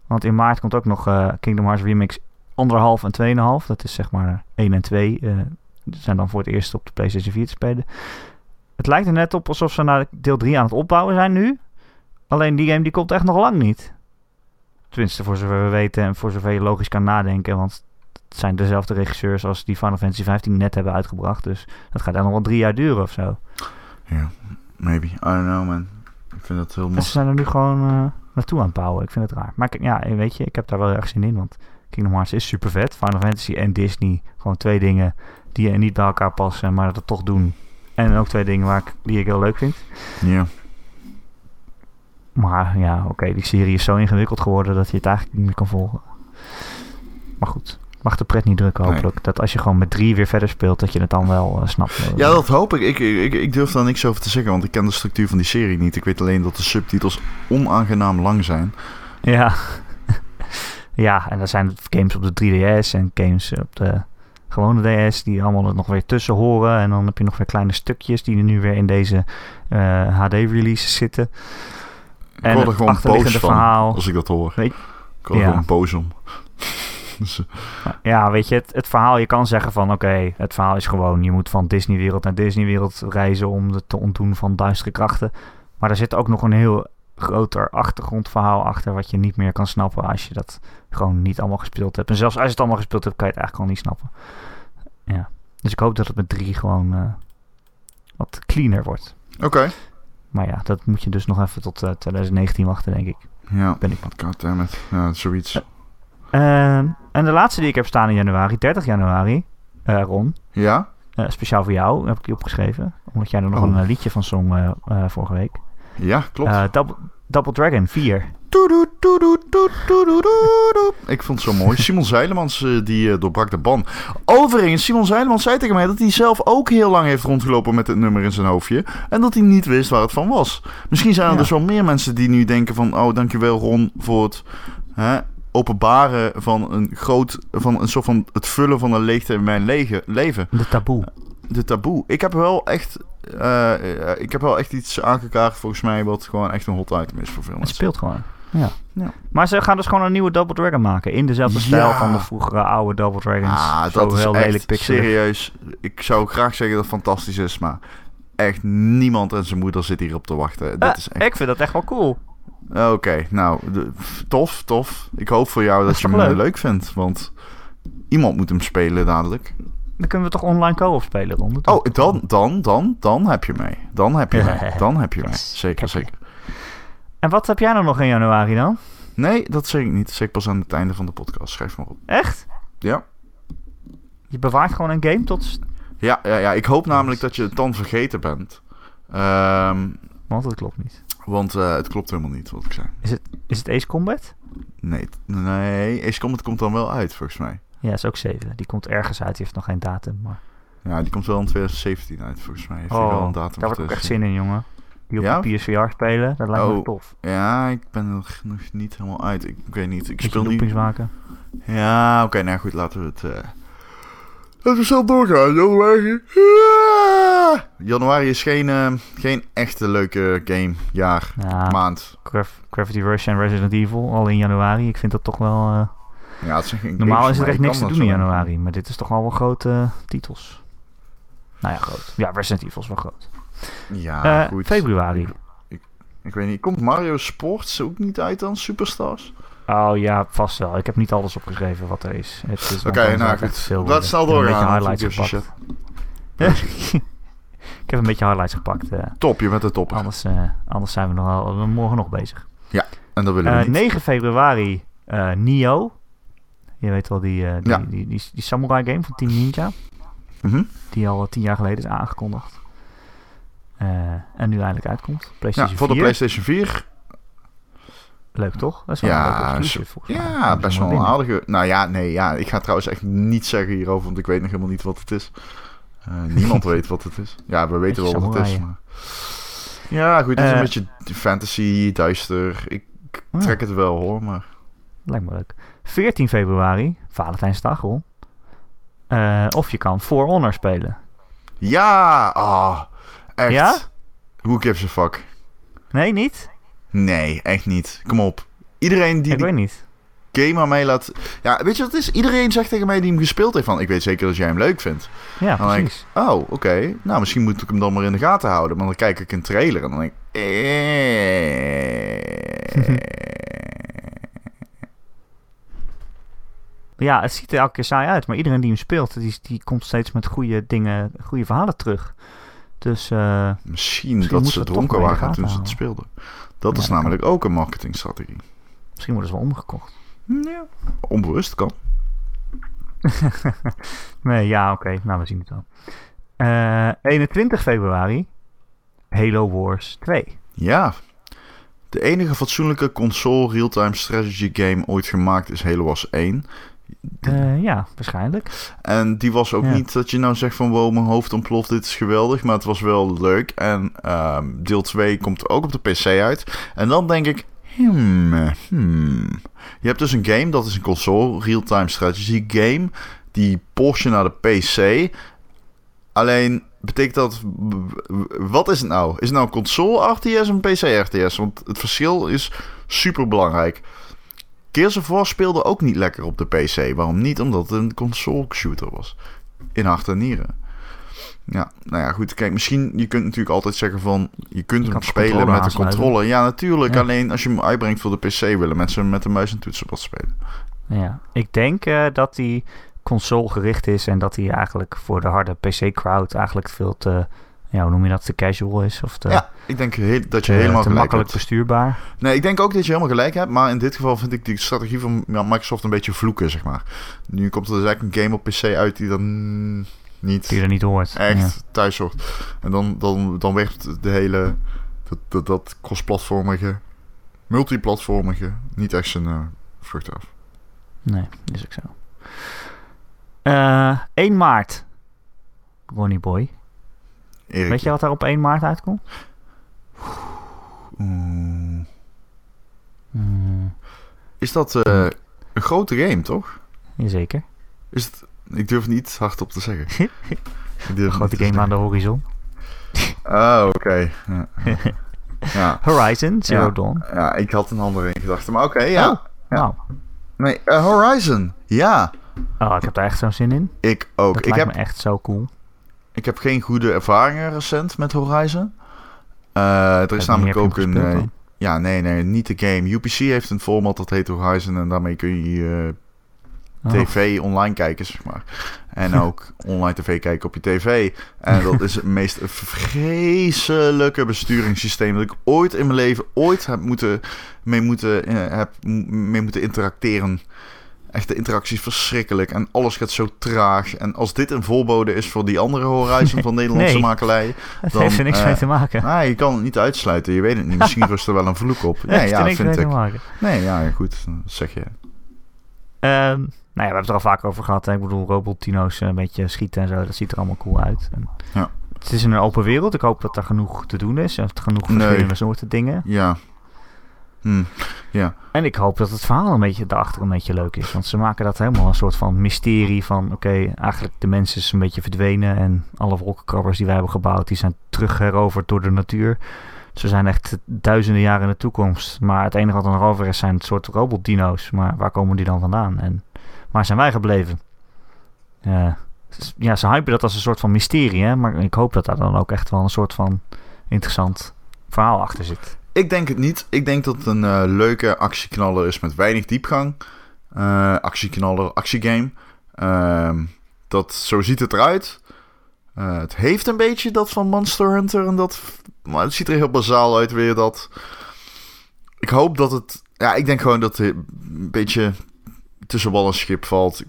Want in maart komt ook nog eh, Kingdom Hearts Remix anderhalf en 2,5. Dat is zeg maar 1 en 2. eh zijn dan voor het eerst op de PlayStation 4 te spelen. Het lijkt er net op alsof ze naar deel 3 aan het opbouwen zijn nu. Alleen die game die komt echt nog lang niet. Tenminste, voor zover we weten en voor zover je logisch kan nadenken. Want het zijn dezelfde regisseurs als die Final Fantasy 15 net hebben uitgebracht. Dus dat gaat echt nog wel drie jaar duren of zo. Ja, maybe. I don't know, man. Ik vind dat heel mooi. ze zijn er nu gewoon eh, naartoe aan het bouwen. Ik vind het raar. Maar ik- ja, weet je, ik heb daar wel erg zin in. Want Kingdom Hearts is super vet. Final Fantasy en Disney. Gewoon twee dingen die er niet bij elkaar passen, maar dat toch doen. En ook twee dingen waar ik, die ik heel leuk vind. Ja. Maar ja, oké, die serie is zo ingewikkeld geworden dat je het eigenlijk niet meer kan volgen. Maar goed, mag de pret niet drukken hopelijk. Dat als je gewoon met drie weer verder speelt, dat je het dan wel eh, snapt. Ja, dat hoop ik. Ik, ik. ik durf daar niks over te zeggen, want ik ken de structuur van die serie niet. Ik weet alleen dat de subtitels onaangenaam lang zijn. Ja. ja, en er zijn games op de 3DS en games op de gewone DS die allemaal er nog weer tussen horen. En dan heb je nog weer kleine stukjes die er nu weer in deze HD-releases zitten. Ik En word er gewoon boos van verhaal. als ik dat hoor. Weet- ik word er Ja. gewoon boos om. Dus, eh, Ja, weet je, het, het verhaal, je kan zeggen van oké, het verhaal is gewoon, je moet van Disney-wereld naar Disney-wereld reizen om het te ontdoen van duistere krachten. Maar er zit ook nog een heel groter achtergrondverhaal achter wat je niet meer kan snappen als je dat gewoon niet allemaal gespeeld hebt. En zelfs als je het allemaal gespeeld hebt, kan je het eigenlijk al niet snappen. Ja, dus ik hoop dat het met drie gewoon eh, wat cleaner wordt. Oké. Maar ja, dat moet je dus nog even tot eh, 2019 wachten, denk ik. Ja. Ben ik bang. Goddammit. Ja, zoiets. Ehm, en de laatste die ik heb staan in januari, 30 januari, eh, Ron, Ja? Eh, speciaal voor jou heb ik die opgeschreven. Omdat jij er nog Oh. een eh, liedje van zong vorige week. Ja, klopt. Double, Double Dragon 4. Toedoet, toedoet, toet, toedoedoedoe. Ik vond het zo mooi. Simon Zeilemans die doorbrak de ban. Overigens, Simon Zeilemans zei tegen mij dat hij zelf ook heel lang heeft rondgelopen met het nummer in zijn hoofdje. En dat hij niet wist waar het van was. Misschien zijn er Ja. dus wel meer mensen die nu denken van... Oh, dankjewel Ron voor het hè, openbaren van een groot... Van een soort van het vullen van een leegte in mijn lege, leven. De taboe. De taboe. Ik heb wel echt... eh, ik heb wel echt iets aangekaart volgens mij wat gewoon echt een hot item is voor veel Het mensen. speelt gewoon. Ja. Ja. Maar ze gaan dus gewoon een nieuwe Double Dragon maken. In dezelfde Ja. stijl van de vroegere oude Double Dragons. Ah, Zo dat is heel echt lelijk pixelig. serieus. Ik zou graag zeggen dat het fantastisch is, maar echt niemand en zijn moeder zit hierop te wachten. Eh, is echt... Ik vind dat echt wel cool. Oké, nou, tof, tof. Ik hoop voor jou dat, je hem leuk? leuk? vindt, want iemand moet hem spelen dadelijk. Dan kunnen we toch online co-op spelen, Ron? Oh, dan, dan, dan, dan heb je mij. Dan heb je mij. Dan heb je. Yes, Zeker, zeker. En wat heb jij nou nog in januari dan? Nee, dat zeg ik niet. Dat zeg ik pas aan het einde van de podcast. Schrijf maar op. Echt? Ja. Je bewaart gewoon een game tot... Ja, ja, ja. Ik hoop namelijk dat je het dan vergeten bent. Ehm, Want dat klopt niet. Want eh, het klopt helemaal niet wat ik zei. Is het Ace Combat? Nee, nee. Ace Combat komt dan wel uit, volgens mij. Ja, is ook 7. Die komt ergens uit. Die heeft nog geen datum. Maar... Ja, die komt wel in 2017 uit, volgens mij. Heeft hij Oh, wel een datum daar heb ik echt 2017. zin in, jongen. Die op Ja? PSVR spelen, dat lijkt me Oh. tof. Ja, ik ben er nog- nog niet helemaal uit. Ik, ik weet niet. Ik Beetje speel loopings maken. Ja, oké. nou goed, laten we het... eh, Laten we snel doorgaan. Januari. Ja! Januari is geen, eh, geen echte leuke game, jaar, Ja, maand. Gravity Rush en Resident Evil al in januari. Ik vind dat toch wel... eh, Ja, het zijn geen normaal is er echt niks te doen in januari. Maar dit is toch wel wel grote eh, titels. Nou ja, groot. Ja, Resident Evil is wel groot. Ja, goed. februari. Ik weet niet. Komt Mario Sports ook niet uit dan? Superstars? Oh ja, vast wel. Ik heb niet alles opgeschreven wat er is. Is Oké, anders nou goed. Laat snel Ik doorgaan. Een beetje highlights. Ik heb een beetje highlights gepakt. eh, Top, je bent de topper. anders, eh, anders zijn we nog we morgen nog bezig. En dat willen we Eh, niet. 9 februari, eh Nio. Je weet wel, die, die, Ja. die, die, die samurai game van Team Ninja. Mhm. Die al tien jaar geleden is aangekondigd. En nu eindelijk uitkomt. Ja, PlayStation voor de 4. PlayStation 4. Leuk toch? Dat is wel Ja, een. Ja, best wel een aardige. Nou ja, nee, ja. Ik ga trouwens echt niets zeggen hierover, want ik weet nog helemaal niet wat het is. Eh, niemand weet wat het is. Ja, we weten wel wat het is. Maar... Ja, goed, het is Eh. een beetje fantasy, duister. Ik Ah. trek het wel hoor, maar. Lijkt me leuk. 14 februari, Valentijnsdag, hoor. Eh, of je kan For Honor spelen. Ja, ah. Echt. Ja? Who gives a fuck? Nee, niet? Nee, echt niet. Kom op. Iedereen die Ik weet niet. Game aan mij laat... Ja, weet je wat het is? Iedereen zegt tegen mij die hem gespeeld heeft van... Ik weet zeker dat jij hem leuk vindt. Ja, Dan denk ik, precies. oh, oké. Nou, misschien moet ik hem dan maar in de gaten houden. Maar dan kijk ik een trailer en dan denk ik... eh. Ja, het ziet er elke keer saai uit. Maar iedereen die hem speelt, die, die komt steeds met goede dingen, goede verhalen terug. Dus eh, Misschien, Misschien dat ze dronken waren toen ze het speelden. Dat Ja, is namelijk ook een marketingstrategie. misschien worden ze wel omgekocht. Ja. Onbewust kan. Nee, ja, oké. Nou, we zien het wel. Eh 21 februari, Halo Wars 2. Ja. De enige fatsoenlijke console real-time strategy game ooit gemaakt is Halo Wars 1. Eh, ja, waarschijnlijk. En die was ook Ja. niet dat je nou zegt van wow, mijn hoofd ontploft, dit is geweldig. Maar het was wel leuk. En ehm, deel 2 komt ook op de PC uit. En dan denk ik, hmm, hmm. Je hebt dus een game, dat is een console real-time strategy game. Die porsche naar de PC. Alleen betekent dat, wat is het nou? Is het nou een console RTS of een PC RTS? Want het verschil is super belangrijk. Gears of War speelde ook niet lekker op de PC. Waarom niet? Omdat het een console shooter was. In hart en nieren. Ja, nou ja, goed. Kijk, misschien, je kunt natuurlijk altijd zeggen van... Je kunt Je hem spelen met de controller. Ja, natuurlijk. Ja. Alleen als je hem uitbrengt voor de PC... willen mensen met de muis en toetsenbord spelen. Ja, ik denk eh, dat die console gericht is en dat hij eigenlijk voor de harde PC-crowd eigenlijk veel te, ja, hoe noem je dat, te casual is of te, ja, ik denk heel, dat je te- helemaal te gelijk makkelijk hebt. bestuurbaar. Nee, ik denk ook dat je helemaal gelijk hebt. Maar in dit geval vind ik die strategie van Microsoft een beetje vloeken, zeg maar. Nu komt er dus eigenlijk een game op PC uit die dan niet... Die je er niet hoort. echt Ja. thuis hoort. En dan, dan, dan werkt de hele, dat, dat, dat cross-platformige, multiplatformige niet echt zijn eh, vrucht af. Nee, is ook zo. Eh 1 maart. Ronnie Boy. Weet je wat er op 1 maart uitkomt? mm, Hmm, is dat eh, een grote game, toch? jazeker. Is het, ik durf niet hardop te zeggen. Een grote game aan de horizon. Oh, oké. Ja. ja. Horizon, Zero Ja. Dawn. ja, ik had een andere in gedachten. Maar oké, ja. Oh, Ja. wauw. Nee, eh, Horizon. Ja, Oh, ik heb daar echt zo'n zin in. ik ook. Dat Ik heb, me echt zo cool. ik heb geen goede ervaringen recent met Horizon. Eh, er is namelijk ook je een... eh, ja, nee, nee, niet de game. UPC heeft een format dat heet Horizon en daarmee kun je Oh. Tv online kijken, zeg maar. En ook online tv kijken op je tv. En dat is het meest vreselijke besturingssysteem dat ik ooit in mijn leven ooit heb moeten, mee, moeten, eh, heb mee moeten interacteren. Echt, de interactie is verschrikkelijk en alles gaat zo traag. En als dit een voorbode is voor die andere Horizon van Nederlandse Nee. makelij... Dan, heeft er niks eh, mee te maken. Nou, je kan het niet uitsluiten, je weet het niet. Misschien rust er wel een vloek op. Nee, ja, niks vind mee ik. te maken. Nee, ja, goed, dat zeg je. Ehm, nou ja, we hebben het er al vaak over gehad. Hè. Ik bedoel, robotdino's eh, een beetje schieten en zo. Dat ziet er allemaal cool uit. En Ja. Het is in een open wereld. Ik hoop dat er genoeg te doen is. En genoeg Nee. verschillende soorten dingen. Ja. Hm. Ja. En ik hoop dat het verhaal een beetje daarachter een beetje leuk is. Want ze maken dat helemaal een soort van mysterie van... Oké, eigenlijk de mens is een beetje verdwenen. En alle wolkenkrabbers die wij hebben gebouwd... die zijn terugheroverd door de natuur. We zijn echt duizenden jaren in de toekomst. Maar het enige wat er nog over is zijn een soort robotdino's. Maar waar komen die dan vandaan? En waar zijn wij gebleven? Ja, ze hypen dat als een soort van mysterie. Hè? Maar ik hoop dat daar dan ook echt wel een soort van interessant verhaal achter zit. Ik denk het niet. Ik denk dat het een eh, leuke actieknaller is met weinig diepgang. Eh actieknaller, actiegame. Ehm, dat, zo ziet het eruit. Eh, het heeft een beetje dat van Monster Hunter. En dat, maar het ziet er heel bazaal uit weer. Dat. Ik hoop dat het... Ja, ik denk gewoon dat het een beetje tussen wal en schip valt.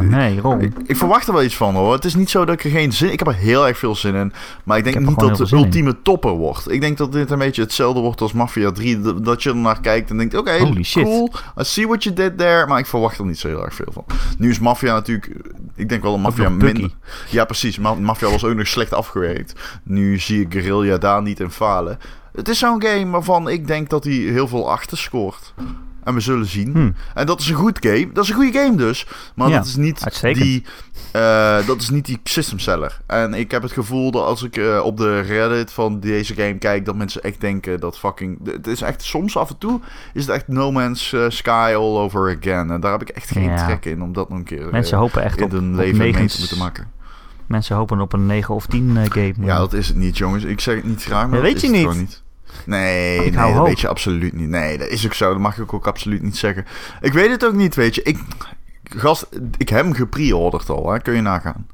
Nee, Ron. ik, ik verwacht er wel iets van hoor. Het is niet zo dat ik er geen zin... Ik heb er heel erg veel zin in. Maar ik denk niet dat het de in. ultieme topper wordt. Ik denk dat dit een beetje hetzelfde wordt als Mafia 3. Dat- je er naar kijkt en denkt... Oké, cool. I see what you did there. Maar ik verwacht er niet zo heel erg veel van. Nu is Mafia natuurlijk... Ik denk wel dat Mafia minder... Ja, precies. Ma- Mafia was ook nog slecht afgewerkt. Nu zie ik Guerrilla daar niet in falen. Het is zo'n game waarvan ik denk dat hij heel veel achter scoort. En we zullen zien. Hm. En dat is een goed game. Dat is een goede game dus. Maar Ja, dat is niet uitstekend. die... eh, dat is niet die system seller. En ik heb het gevoel dat als ik eh, op de Reddit van deze game kijk... dat mensen echt denken dat fucking... Het is echt soms af en toe... is het echt No Man's eh, Sky all over again. En daar heb ik echt geen Ja. trek in om dat nog een keer... Mensen hopen echt in op, hun op leven mee te moeten maken. Mensen hopen op een 9 of 10 eh, game. Ja, dat is het niet, jongens. Ik zeg het niet graag, maar weet je niet. Nee, nee dat hoop. weet je absoluut niet. Nee, dat is ook zo. Dat mag ik ook absoluut niet zeggen. Ik weet het ook niet, weet je. Ik, gast, ik heb hem gepre-orderd al, hè. kun je nagaan.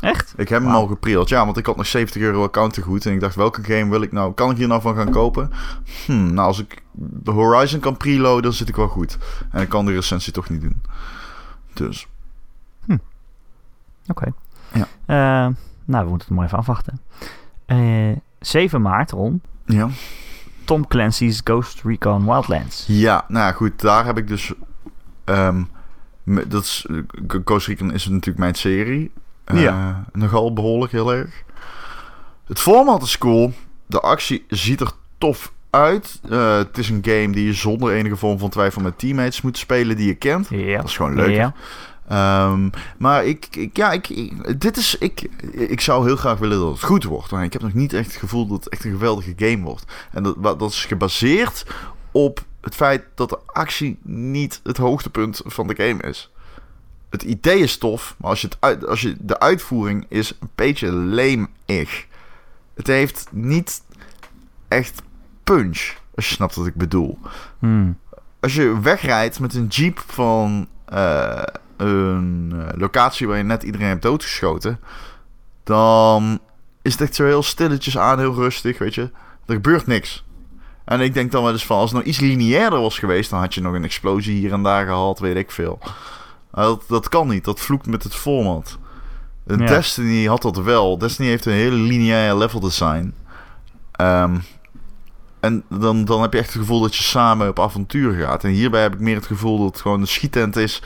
Echt? Ik heb hem al gepre-orderd, ja, want ik had nog 70 euro account te goed. En ik dacht, welke game wil ik nou? Kan ik hier nou van gaan kopen? Hm, nou, als ik de Horizon kan preloaden, dan zit ik wel goed. En ik kan die recensie toch niet doen. Dus, Oké. Ja. Eh, nou, we moeten het maar even afwachten. Eh 7 maart, Ron. Ja. Tom Clancy's Ghost Recon Wildlands. Ja, nou ja, goed, daar heb ik dus. me- dat is, eh, Ghost Recon is natuurlijk mijn serie. Eh, Ja. Nogal behoorlijk heel erg. Het format is cool. De actie ziet er tof uit. Eh, het is een game die je zonder enige vorm van twijfel met teammates moet spelen die je kent. Ja. Dat is gewoon leuk. Ja. Ehm, maar ik, ik, ja, ik, ik- dit is, ik, ik zou heel graag willen dat het goed wordt. Maar ik heb nog niet echt het gevoel dat het echt een geweldige game wordt. En dat, dat is gebaseerd op het feit dat de actie niet het hoogtepunt van de game is. Het idee is tof, maar als je, het uit, als je de uitvoering is een beetje leemig. Het heeft niet echt punch, als je snapt wat ik bedoel Hmm. als je wegrijdt met een jeep van eh, een eh, locatie waar je net iedereen hebt doodgeschoten, dan is het echt zo heel stilletjes aan, heel rustig, weet je. Er gebeurt niks. En ik denk dan wel eens van, als het nou iets lineairder was geweest, dan had je nog een explosie hier en daar gehad, weet ik veel. Dat, dat kan niet, dat vloekt met het format. En Ja. Destiny had dat wel. Destiny heeft een hele lineaire level design. Ehm, en dan, dan heb je echt het gevoel dat je samen op avontuur gaat. En hierbij heb ik meer het gevoel dat het gewoon een schietent is.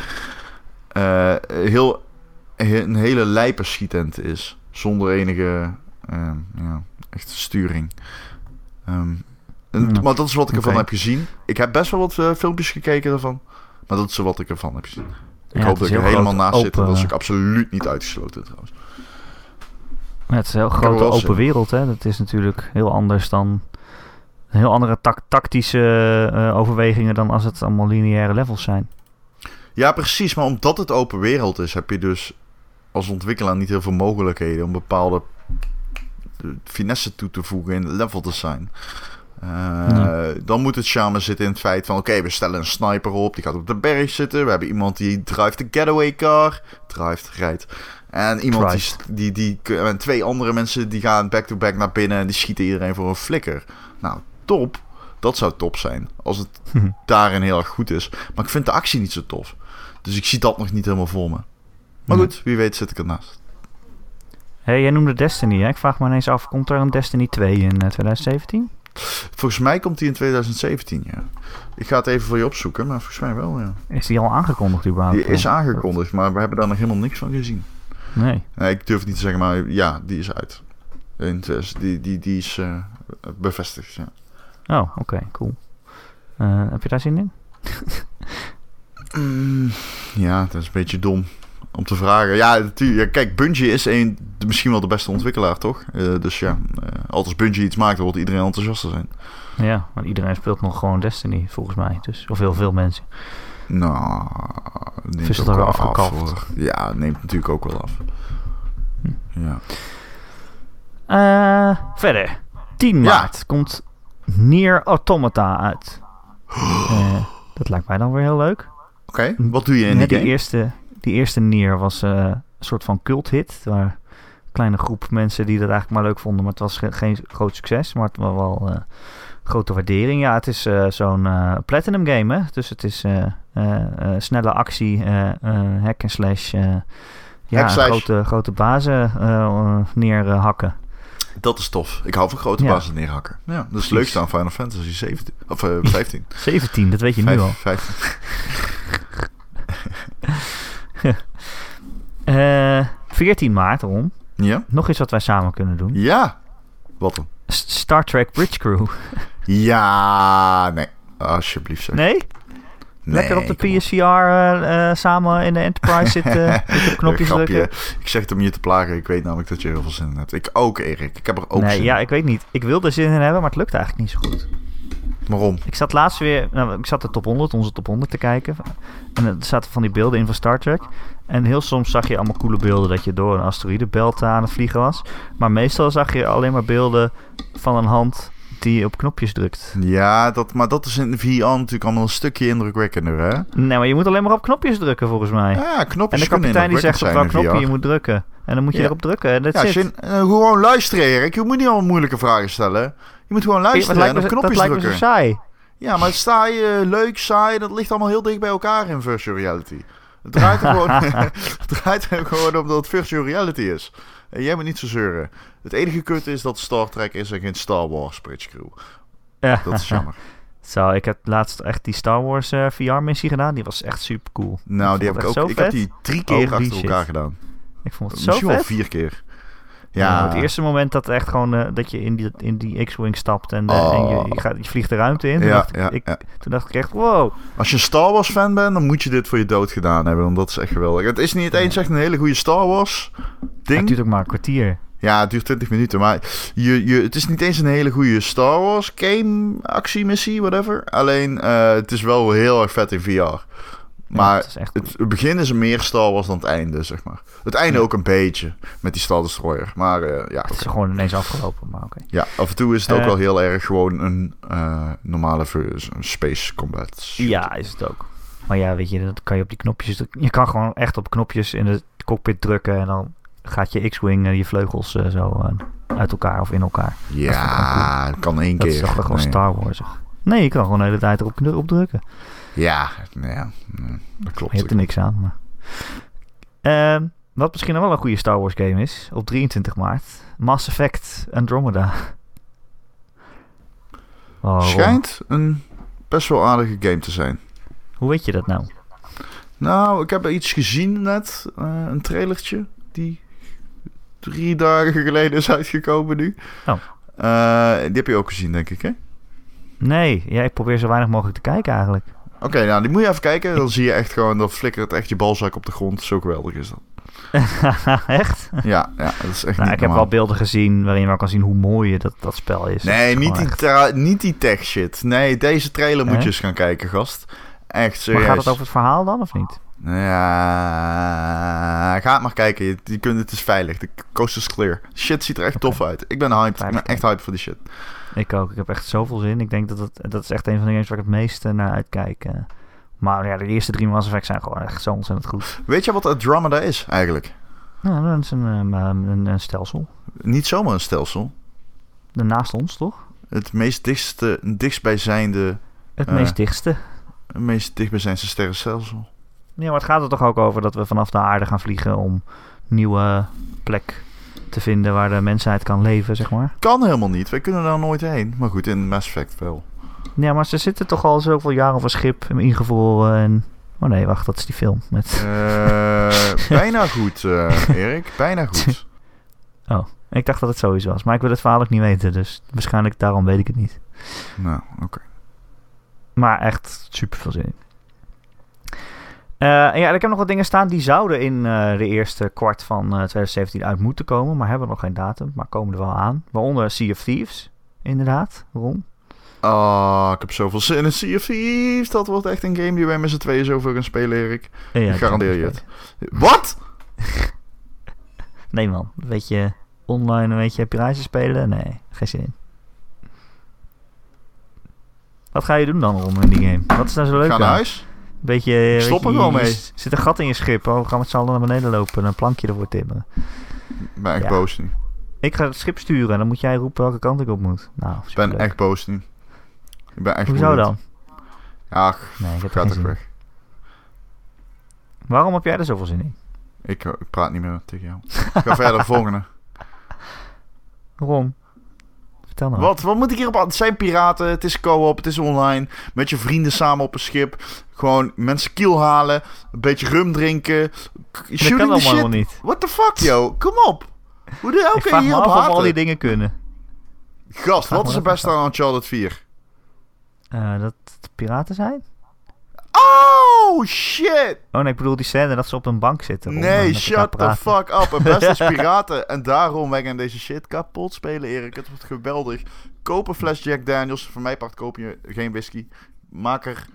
Eh, heel, he- een hele lijpe schietent is. Zonder enige eh, ja, echte sturing. En- Ja. Maar dat is wat ik ervan heb gezien. Ik heb best wel wat eh, filmpjes gekeken daarvan. Maar dat is wat ik ervan heb gezien. Ik Ja, hoop dat ik er helemaal naast zit. Dat is open- ook absoluut niet uitgesloten trouwens. Ja, het is een heel grote open wereld. Hè? Dat is natuurlijk heel anders dan... Heel andere tactische eh, overwegingen dan als het allemaal lineaire levels zijn. Ja, precies. Maar omdat het open wereld is, heb je dus als ontwikkelaar niet heel veel mogelijkheden om bepaalde eh, finesse toe te voegen in het level design. Ja. Dan moet het charme zitten in het feit van: oké, we stellen een sniper op, die gaat op de berg zitten. We hebben iemand die drijft de getaway car, drijft, rijdt. En iemand die, Drive. die, die, en twee andere mensen die gaan back-to-back naar binnen en die schieten iedereen voor een flikker. Nou, top. Dat zou top zijn. Als het daarin heel erg goed is. Maar ik vind de actie niet zo tof. Dus ik zie dat nog niet helemaal voor me. Maar goed, wie weet zit ik ernaast. hey, jij noemde Destiny. Hè? Ik vraag me ineens af, komt er een Destiny 2 in eh, 2017? Volgens mij komt die in 2017, ja. Ik ga het even voor je opzoeken, maar volgens mij wel, ja. Is die al aangekondigd überhaupt? Die is aangekondigd, maar we hebben daar nog helemaal niks van gezien. Nee. Nee, ik durf het niet te zeggen, maar ja, die is uit. In 2000 die, die, die is eh, bevestigd, ja. Oh, oké, cool. Eh, heb je daar zin in? Mm, ja, dat is een beetje dom om te vragen. Ja, natuurlijk. Kijk, Bungie is een, misschien wel de beste ontwikkelaar, toch? Eh, dus ja, eh, als Bungie iets maakt, dan wordt iedereen enthousiaster zijn. Ja, want iedereen speelt nog gewoon Destiny, volgens mij. Dus, of heel veel mensen. Nou, neemt ook wel af, hoor. Ja, neemt natuurlijk ook wel af. Hm. Ja. Eh, verder. 10 Ja. maart komt Nier Automata uit. Dat lijkt mij dan weer heel leuk. Oké, wat doe je in die game? eerste, die eerste Nier was eh, een soort van culthit. Waar een kleine groep mensen die dat eigenlijk maar leuk vonden. Maar het was ge- geen groot succes. Maar het was wel eh, grote waardering. Ja, het is eh, zo'n platinum game. Hè? Dus het is snelle actie, hack and slash. ja, Hack slash. grote, grote bazen neerhakken. Dat is tof. Ik hou van grote Ja. bazen neerhakken. Ja, dat is het leukste aan Final Fantasy 17. Of eh 15. 17, dat weet je nu al. 15. Eh 14 maart, Ron. Ja? Nog iets wat wij samen kunnen doen. Ja. Wat dan? Star Trek Bridge Crew. Ja, nee. Alsjeblieft zeg. Nee? Lekker op de PSVR eh, eh, samen in de Enterprise zitten. op knopjes drukken. Ik zeg het om je te plagen. Ik weet namelijk dat je heel veel zin in hebt. Ik ook, Erik. Ik heb er ook Nee, zin ja, in. ik weet niet. Ik wilde er zin in hebben, maar het lukt eigenlijk niet zo goed. Waarom? Ik zat laatst weer, nou, ik zat de top 100, onze top 100 te kijken. En er zaten van die beelden in van Star Trek. En heel soms zag je allemaal coole beelden dat je door een asteroïdebelt aan het vliegen was. Maar meestal zag je alleen maar beelden van een hand die op knopjes drukt. Ja, dat, maar dat is in VR natuurlijk allemaal een stukje indrukwekkender, hè? Nee, maar je moet alleen maar op knopjes drukken volgens mij. Ja, en knopjes de kunnen kapitein die zegt op welk knopje je moet drukken. En dan moet je Ja. erop drukken. En Ja. Shin, eh, gewoon luisteren, Erik. Je moet niet allemaal moeilijke vragen stellen. Je moet gewoon dat luisteren en me, op dat knopjes lijkt me zo drukken. saai. Ja, maar sta je leuk, saai, dat ligt allemaal heel dicht bij elkaar in virtual reality. Het draait er gewoon, het draait er gewoon om dat het virtual reality is. En jij moet niet zo zeuren. Het enige kut is dat Star Trek is en geen Star Wars Bridge Crew. Ja. Dat is jammer. Zo, ik heb laatst echt die Star Wars eh, VR-missie gedaan. Die was echt super cool. Nou, die heb ik ook. Ik heb die drie keer Holy achter elkaar gedaan. Ik vond het zo Misschien wel vier keer. Ja. Ja, het eerste moment dat echt gewoon eh, dat je in die, in die X-Wing stapt en, eh, Oh. en je, je, gaat, je vliegt de ruimte in. Toen, Ja, dacht ik, ja, ik, ja. toen dacht ik echt, wow. Als je een Star Wars fan bent, dan moet je dit voor je dood gedaan hebben. Want dat is echt geweldig. Het is niet eens echt een hele goede Star Wars Het ding. duurt ook maar een kwartier. Ja, het duurt 20 minuten. Maar je, je, het is niet eens een hele goede Star Wars game, actiemissie, whatever. Alleen, eh, het is wel heel erg vet in VR. Ja, Maar het het, het begin is meer Star Wars dan het einde, zeg maar. Het einde Ja. ook een beetje, met die Star Destroyer. Maar eh, ja, Het is gewoon ineens afgelopen, maar oké. ja, af en toe is het ook Eh. wel heel erg gewoon een eh, normale space combat. Ja, is het ook. Maar ja, weet je, dat kan je op die knopjes... Je kan gewoon echt op knopjes in de cockpit drukken en dan gaat je X-Wing, je vleugels zo uit elkaar of in elkaar. Ja, dat kan één Dat keer. is toch gewoon Nee. Star Wars. Nee, je kan gewoon de hele tijd erop op drukken. Ja, nou ja, nee, dat klopt. Je hebt er niks aan. Maar... Ehm, wat misschien wel een goede Star Wars game is, op 23 maart. Mass Effect Andromeda. Oh, Schijnt een best wel aardige game te zijn. Hoe weet je dat nou? Nou, ik heb iets gezien net. eh, een trailertje. Die drie dagen geleden is uitgekomen nu. Oh. Eh, die heb je ook gezien, denk ik, hè? Nee, ja, ik probeer zo weinig mogelijk te kijken eigenlijk. Oké, nou, die moet je even kijken. Dan zie je echt gewoon, dan flikkert echt je balzak op de grond. Zo geweldig is dat. echt? Ja, ja dat is echt Nou, niet ik heb wel beelden gezien waarin je wel kan zien hoe mooi dat, dat spel is. Nee, is niet die, niet die tech shit. Nee, deze trailer moet je eens gaan kijken, gast. Echt Maar serieus. gaat het over het verhaal dan of niet? Ja, ga het maar kijken. Je, je kunt, het is veilig. De coast is clear. Shit ziet er echt tof uit. Ik ben hyped. Ik ben echt hyped voor die shit. Ik ook. Ik heb echt zoveel zin. Ik denk dat het, dat is echt een van de games waar ik het meeste naar uitkijk. eh. Maar ja, de eerste drie Mass Effect zijn gewoon echt zo ontzettend goed. Weet je wat Andromeda is eigenlijk? Nou, dat is een, ehm, ehm, een, een stelsel. Niet zomaar een stelsel. Naast ons, toch? Het meest dichtste, dichtstbijzijnde, Het Eh. meest dichtste. het meest dichtbijzijnde sterrenstelsel. Ja, maar het gaat er toch ook over dat we vanaf de aarde gaan vliegen om nieuwe plek te vinden waar de mensheid kan leven, zeg maar. Kan helemaal niet. Wij kunnen daar nooit heen. Maar goed, in Mass Effect wel. Ja, maar ze zitten toch al zoveel jaar op een schip ingevroren en... Oh nee, wacht, dat is die film met... Eh, bijna goed, eh, Erik. Bijna goed. Oh, ik dacht dat het zoiets was. Maar ik wil het verhaal ook niet weten, dus waarschijnlijk daarom weet ik het niet. nou, oké. Maar echt super veel zin in. Eh, en ja, ik heb nog wat dingen staan die zouden in eh, de eerste kwart van eh, 2017 uit moeten komen, maar hebben nog geen datum, maar komen er wel aan. Waaronder Sea of Thieves, inderdaad, Ron. Ah, ik heb zoveel zin in Sea of Thieves. Dat wordt echt een game die wij met z'n tweeën zoveel gaan spelen, Erik. Ja, ik garandeer je het. Wat? Nee man, weet je online een beetje piraatje spelen? Nee, geen zin in. Wat ga je doen dan Ron in die game? Wat is daar zo leuk Ga aan? naar huis. Beetje, stop er wel mee. zit een gat in je schip. Oh, we gaan met z'n allen naar beneden lopen en een plankje ervoor timmeren. Ik ben echt Ja. boos. Ik ga het schip sturen en dan moet jij roepen welke kant ik op moet. Nou, Ik ben echt boos nu. Ik ben echt Hoezo dan? Ja, Nee, ik heb er weg. Waarom heb jij er zoveel zin in? Ik, eh, ik praat niet meer tegen jou. Ga verder, volgende. Waarom? Vertel nou. Wat, wat moet ik hierop aan? Het zijn piraten, het is co-op, het is online. Met je vrienden samen op een schip. Gewoon mensen kiel halen. Een beetje rum drinken. Dat kan allemaal shit. niet. What the fuck, yo? Kom op. Hoe de hel kun je hierop af of al die dingen kunnen. Gast, wat is er dat best af. aan Uncharted 4? Eh, dat het piraten zijn? Oh, shit! Oh nee, ik bedoel die scène dat ze op een bank zitten. eh, Nee, elkaar shut the praten. fuck up. En best is piraten. En daarom wij gaan deze shit kapot spelen, Erik. Het wordt geweldig. Koop een fles Jack Daniels. Voor mij part koop je geen whisky. Maak er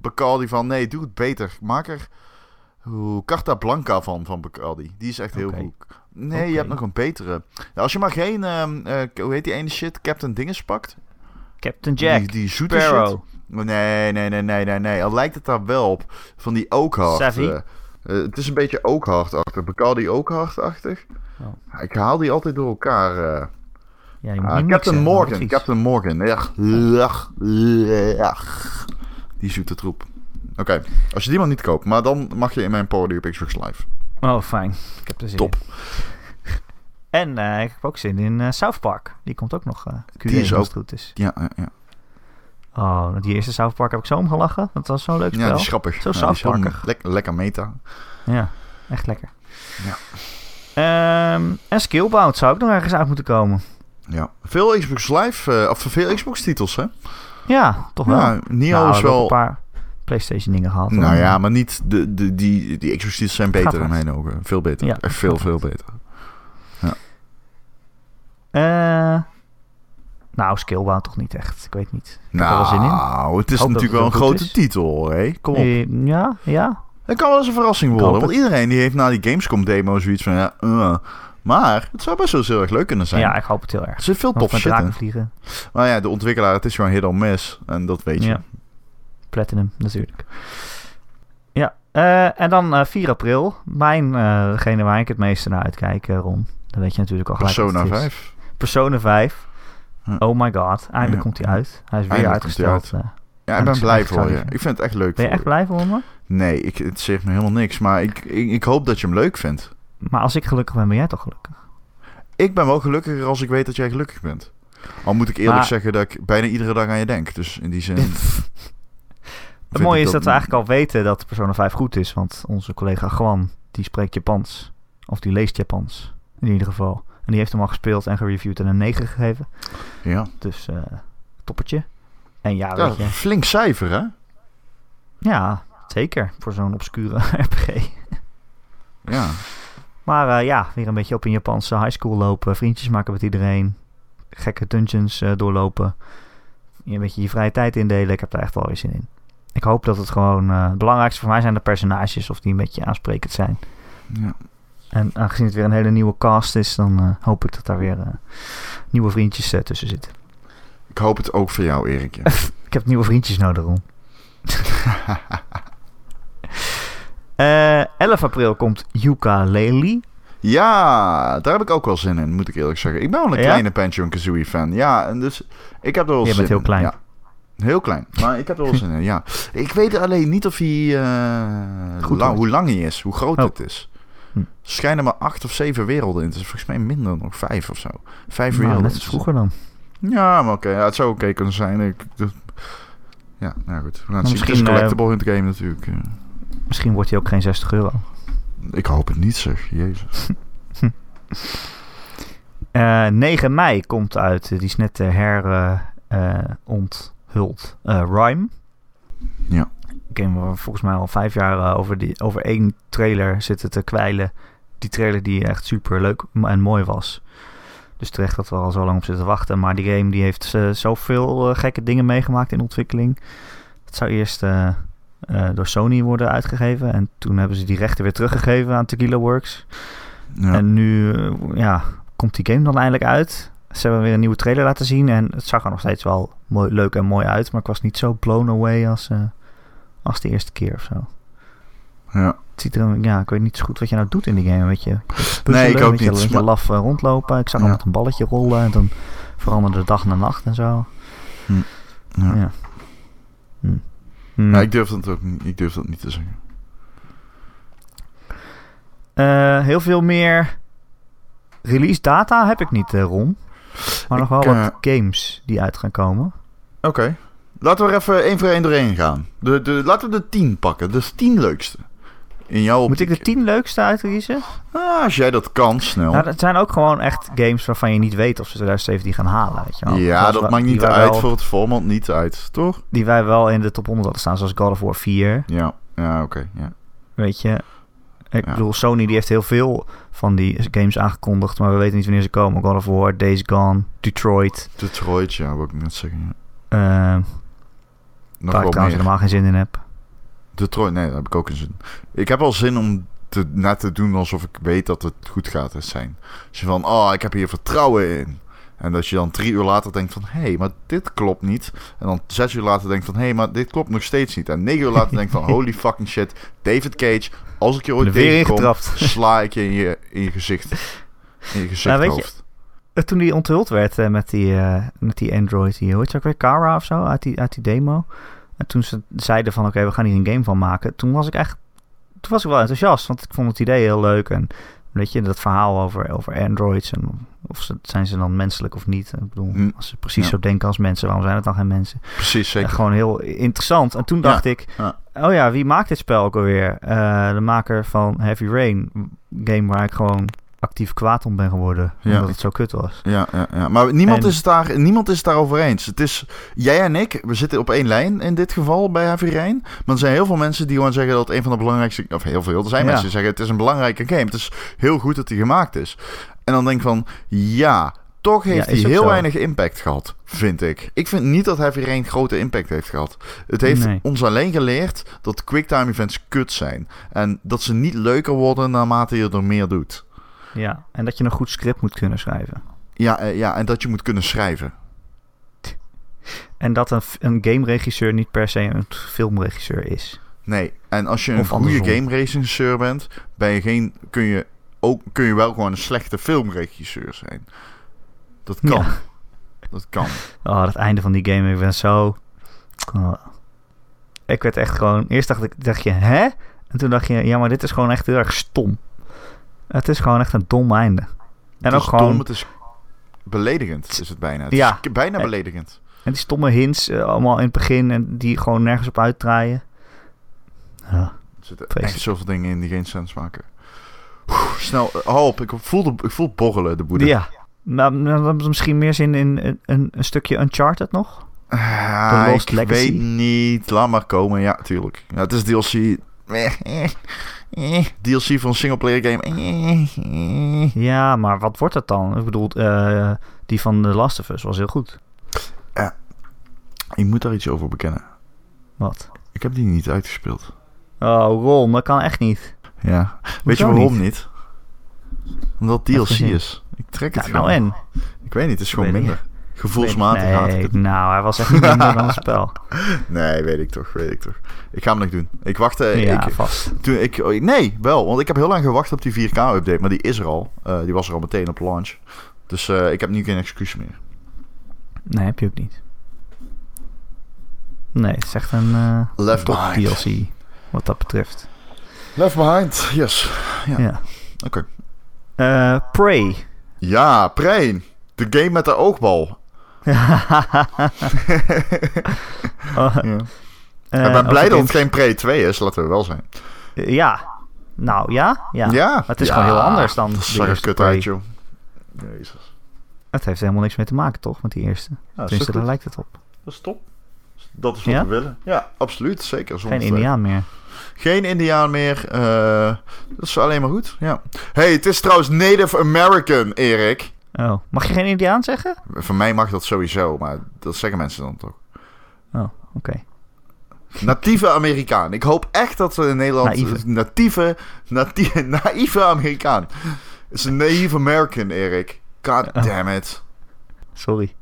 Bacardi van. Nee, doe het beter. Maak er oeh, Carta Blanca van, van Bacardi. Die is echt heel goed. Nee, je hebt nog een betere. Ja, als je maar geen, ehm, eh, hoe heet die ene shit, Captain Dinges pakt. Captain Jack, Die, die zoete shit. Nee, nee, nee, nee, nee, nee. Al lijkt het daar wel op. Van die Oakhart. Savvy? eh. Eh, het is een beetje Oakhart-achtig. Bacardi Oakhart-achtig. Oh. Ik haal die altijd door elkaar. eh. Ja, je moet Ah, Captain mixen, Morgan. Captain Morgan. Ja. Ja. Ja. Die zoete troep. Oké, als je die maar niet koopt. Maar dan mag je in mijn party op Xbox Live. Oh, fijn. Ik heb er zin Top. in. En ik heb ook zin in South Park. Die komt ook nog. Q1 Die is ook- het goed is. Ja, ja, ja. Oh, die eerste South Park heb ik zo om gelachen. Dat was zo'n leuk spel. ja die is grappig. Zo Ja, South-Parkig. lek- lekker meta. Ja, echt lekker. Ja. Ehm, en Skillbound zou ook nog ergens uit moeten komen. Ja. Veel Xbox Live, eh, of veel Xbox titels, hè? Ja, toch wel. Ja, Nio Nou, is wel... een paar PlayStation dingen gehad. Nou hoor. ja, maar niet de, de, die, die Xbox titels zijn beter in wat. mijn ogen. Veel beter. Ja, Echt veel, veel beter. Eh, nou, Skillbound toch niet echt. Ik weet niet. Ik er zin in. Nou, het is natuurlijk wel een grote is. titel, hè? Kom op. Eh, ja, ja. Het kan wel eens een verrassing worden. Want iedereen die heeft na die Gamescom demo zoiets van... Ja, uh. Maar het zou best wel eens heel erg leuk kunnen zijn. Ja, ik hoop het heel Er erg. zit veel tof shit in. vliegen. Maar ja, de ontwikkelaar, het is gewoon hit or miss. En dat weet je. Ja. Platinum, natuurlijk. Ja, eh, en dan eh, 4 april. Mijn, eh, degene waar ik het meeste naar uitkijk, eh, Ron. Dat weet je natuurlijk al gelijk. Persona het is. 5. Persona 5. Hm. Oh my god, eindelijk komt hij uit. Hij is weer Eindelijk komt hij uitgesteld. eh. Ja, ik ben blij voor je. Ik vind het echt leuk ben je echt blij voor me? Nee, ik, het zegt me helemaal niks. Maar ik, ik, ik hoop dat je hem leuk vindt. Maar als ik gelukkig ben, ben jij toch gelukkig? Ik ben wel gelukkiger als ik weet dat jij gelukkig bent. Al moet ik eerlijk Maar- zeggen dat ik bijna iedere dag aan je denk. Dus in die zin... Het mooie is dat we eigenlijk al weten dat Persona 5 goed is. Want onze collega Gwan, die spreekt Japans. Of die leest Japans, in ieder geval. En die heeft hem al gespeeld en gereviewd en een 9 gegeven. Ja, Dus eh toppertje. En ja, ja weet je. flink cijfer hè? Ja, zeker. Voor zo'n obscure RPG. Ja. Maar eh, ja, weer een beetje op een Japanse high school lopen. Vriendjes maken met iedereen. Gekke dungeons eh, doorlopen. Een beetje je vrije tijd indelen. Ik heb daar echt wel weer zin in. Ik hoop dat het gewoon... het belangrijkste voor mij zijn de personages. Of die een beetje aansprekend zijn. ja. En aangezien het weer een hele nieuwe cast is... dan eh, hoop ik dat daar weer eh, nieuwe vriendjes eh, tussen zitten. Ik hoop het ook voor jou, Erikje. Ik heb nieuwe vriendjes nodig. Eh 11 april komt Yuka Lely. ja, daar heb ik ook wel zin in, moet ik eerlijk zeggen. Ik ben wel een Ja? kleine Banjo Kazooie fan. Ja, en dus ik heb er wel Je zin bent heel in. klein. Ja. Heel klein, maar ik heb er wel zin in, ja. Ik weet alleen niet of hij... Goed lang- wordt. hoe lang hij is, hoe groot Oh. het is. Hm. Er schijnen maar acht of zeven werelden in. Het is volgens mij minder nog vijf of zo. Vijf Nou, werelden. net als vroeger dan. Ja, maar oké. ja, het zou oké kunnen zijn. Ik, ja, nou goed. We gaan het zien. Het is eh, collectible hunt game natuurlijk. Misschien wordt hij ook geen 60 euro. Ik hoop het niet, zeg. Jezus. Eh 9 mei komt uit. Die is net eh, her onthuld. Eh, Rhyme. Ja. Game waar we volgens mij al vijf jaar eh, over, die, over één trailer zitten te kwijlen. Die trailer die echt super leuk en mooi was. Dus terecht dat we al zo lang op zitten wachten. Maar die game die heeft eh, zoveel eh, gekke dingen meegemaakt in ontwikkeling. Het zou eerst door Sony worden uitgegeven. En toen hebben ze die rechten weer teruggegeven aan Tequila Works. Ja. En nu ja, komt die game dan eindelijk uit. Ze hebben weer een nieuwe trailer laten zien. En het zag er nog steeds wel mooi, leuk en mooi uit. Maar ik was niet zo blown away als, als de eerste keer of zo. ja. Het ziet er, ja, ik weet niet zo goed wat je nou doet in die game. Weet je, Nee, ik ook niet, Een beetje laf eh, rondlopen. Ik zag Ja. met een balletje rollen. En dan veranderde dag naar nacht en zo. Ja. Ja. Hm. Hm. Nou, ik durf dat ook niet, ik durf dat niet te zeggen. Eh, heel veel meer release data heb ik niet, eh, Ron. Maar nog wel wat games die uit gaan komen. Oké. Laten we er even één voor één doorheen gaan. De, de, laten we de tien pakken. De tien leukste. in jouw Moet ik de tien leukste uitkiezen? Ah, als jij dat kan, snel. Nou, dat zijn ook gewoon echt games waarvan je niet weet of ze 2017 gaan halen. Weet je wel. ja, Zoals dat maakt niet uit wel- voor het format, niet uit, toch? Die wij wel in de top 100 hadden staan, zoals God of War 4. Ja, ja oké. ja. Weet je. Ik Ja. bedoel, Sony die heeft heel veel van die games aangekondigd, maar we weten niet wanneer ze komen. God of War, Days Gone, Detroit. Detroit, ja, wil ik net zeggen. ja. eh Nog waar ik trouwens meer. helemaal geen zin in heb. Detroit, nee, daar heb ik ook een zin. Ik heb wel zin om te, net te doen alsof ik weet dat het goed gaat zijn. Als je van, oh, ik heb hier vertrouwen in. En dat je dan drie uur later denkt van, hé, hey, maar dit klopt niet. En dan zes uur later denkt van, hé, hey, maar dit klopt nog steeds niet. En negen uur later denkt van, holy fucking shit, David Cage, als ik je ooit weer tegenkom, sla ik je in je, in je gezicht. In je gezicht Nou, weet je- hoofd. Toen die onthuld werd eh, met, die, eh, met die Android hier, hoe heet ze ook weer? Kara of zo, uit die, uit die demo. En toen ze zeiden van, oké, we gaan hier een game van maken. Toen was ik echt, toen was ik wel enthousiast, want ik vond het idee heel leuk. En weet je, dat verhaal over, over Androids en of ze, zijn ze dan menselijk of niet. Ik bedoel, Hm, als ze precies ja. zo denken als mensen, waarom zijn het dan geen mensen? Precies, zeker. En gewoon heel interessant. En toen Ja, dacht ik, ja. oh ja, wie maakt dit spel ook alweer? Eh, de maker van Heavy Rain, game waar ik gewoon actief kwaad om ben geworden, Ja. omdat het zo kut was. Ja, ja, ja. maar niemand, En- is het daar, niemand is het daarover eens. Het is, jij en ik, we zitten op één lijn in dit geval bij Heavy Rain. Maar er zijn heel veel mensen die gewoon zeggen dat het een van de belangrijkste... Of heel veel, er zijn mensen die zeggen het is een belangrijke game. Het is heel goed dat die gemaakt is. En dan denk ik van, ja, toch heeft ook heel zo. weinig impact gehad, vind ik. Ik vind niet dat Heavy Rain grote impact heeft gehad. Het heeft Nee. ons alleen geleerd dat quicktime events kut zijn. En dat ze niet leuker worden naarmate je er meer doet. Ja, en dat je een goed script moet kunnen schrijven. Ja, eh, ja en dat je moet kunnen schrijven. En dat een, een gameregisseur niet per se een filmregisseur is. Nee, en als je een Of goede andersom. game regisseur bent, ben je geen, kun, je ook, kun je wel gewoon een slechte filmregisseur zijn. Dat kan. Ja. Dat kan. Oh, dat einde van die game, ik ben zo... Oh. Ik werd echt gewoon... Eerst dacht, ik, dacht je, hè? En toen dacht je, ja, maar dit is gewoon echt heel erg stom. Het is gewoon echt een dom einde. En ook gewoon... dom, het is beledigend, is het bijna. Het Ja. is bijna beledigend. En die stomme hints eh, allemaal in het begin en die gewoon nergens op uitdraaien. Ja. Er zitten vreselijk. echt zoveel dingen in die geen sens maken. Oeh, snel, eh, hou op. Ik voel, de, ik voel borrelen, de boede. Ja. Maar hebben ze misschien meer zin in een, een, een stukje Uncharted nog? Ah, ik Legacy. weet niet. Laat maar komen. Ja, tuurlijk. Ja, het is DLC. Eh. DLC een singleplayer game. Eh. Ja, maar wat wordt het dan? Ik bedoel, eh, die van The Last of Us was heel goed. Ik moet daar iets over bekennen. Wat? Ik heb die niet uitgespeeld. Oh, Ron, dat kan echt niet. Ja. Weet je waarom niet? niet? Omdat Heb DLC is. Ik trek het Ja, gewoon. nou en? Ik weet niet, het is gewoon minder. Gevoelsmatig nee, haat ik het. nou, hij was echt niet minder dan het spel. Nee, weet ik toch, weet ik toch. Ik ga hem nog doen. Ik wacht... eh, ja, ik, vast. toen ik, oh, nee, wel. Want ik heb heel lang gewacht op die 4K-update. Maar die is er al. Eh, die was er al meteen op launch. Dus eh, ik heb nu geen excuus meer. Nee, heb je ook niet. Nee, het is echt een eh Left top Behind. DLC. Wat dat betreft. Left Behind, yes. Ja. Ja. Oké. Eh, Prey. Ja, Prein. De game met de oogbal. Oh, Ja. eh, ik ben blij dat het geen Prey 2 is, laten we wel zijn. Ja. Nou, ja. Ja. Ja. het is Ja, gewoon heel anders dan Dat de zag er eerste kut Prey. uit, joh. Jezus. Het heeft helemaal niks mee te maken, toch? Met die eerste. Ja, dat is Tenminste, daar lijkt het op. Dat is top. Dat is wat Ja? we willen. Ja, absoluut. Zeker. zonder Geen. Indiaan meer. Geen Indiaan meer. eh, dat is alleen maar goed. Ja. hey, het is trouwens Native American, Erik. Oh, mag je geen Indiaan zeggen? Voor mij mag dat sowieso, maar dat zeggen mensen dan toch. Oh, oké. Natieve Amerikaan. Ik hoop echt dat we in Nederland... Naïeve. Natieve... Natieve... Naïeve Amerikaan. Het is een naïeve American, Erik. God Oh. damn it. Sorry.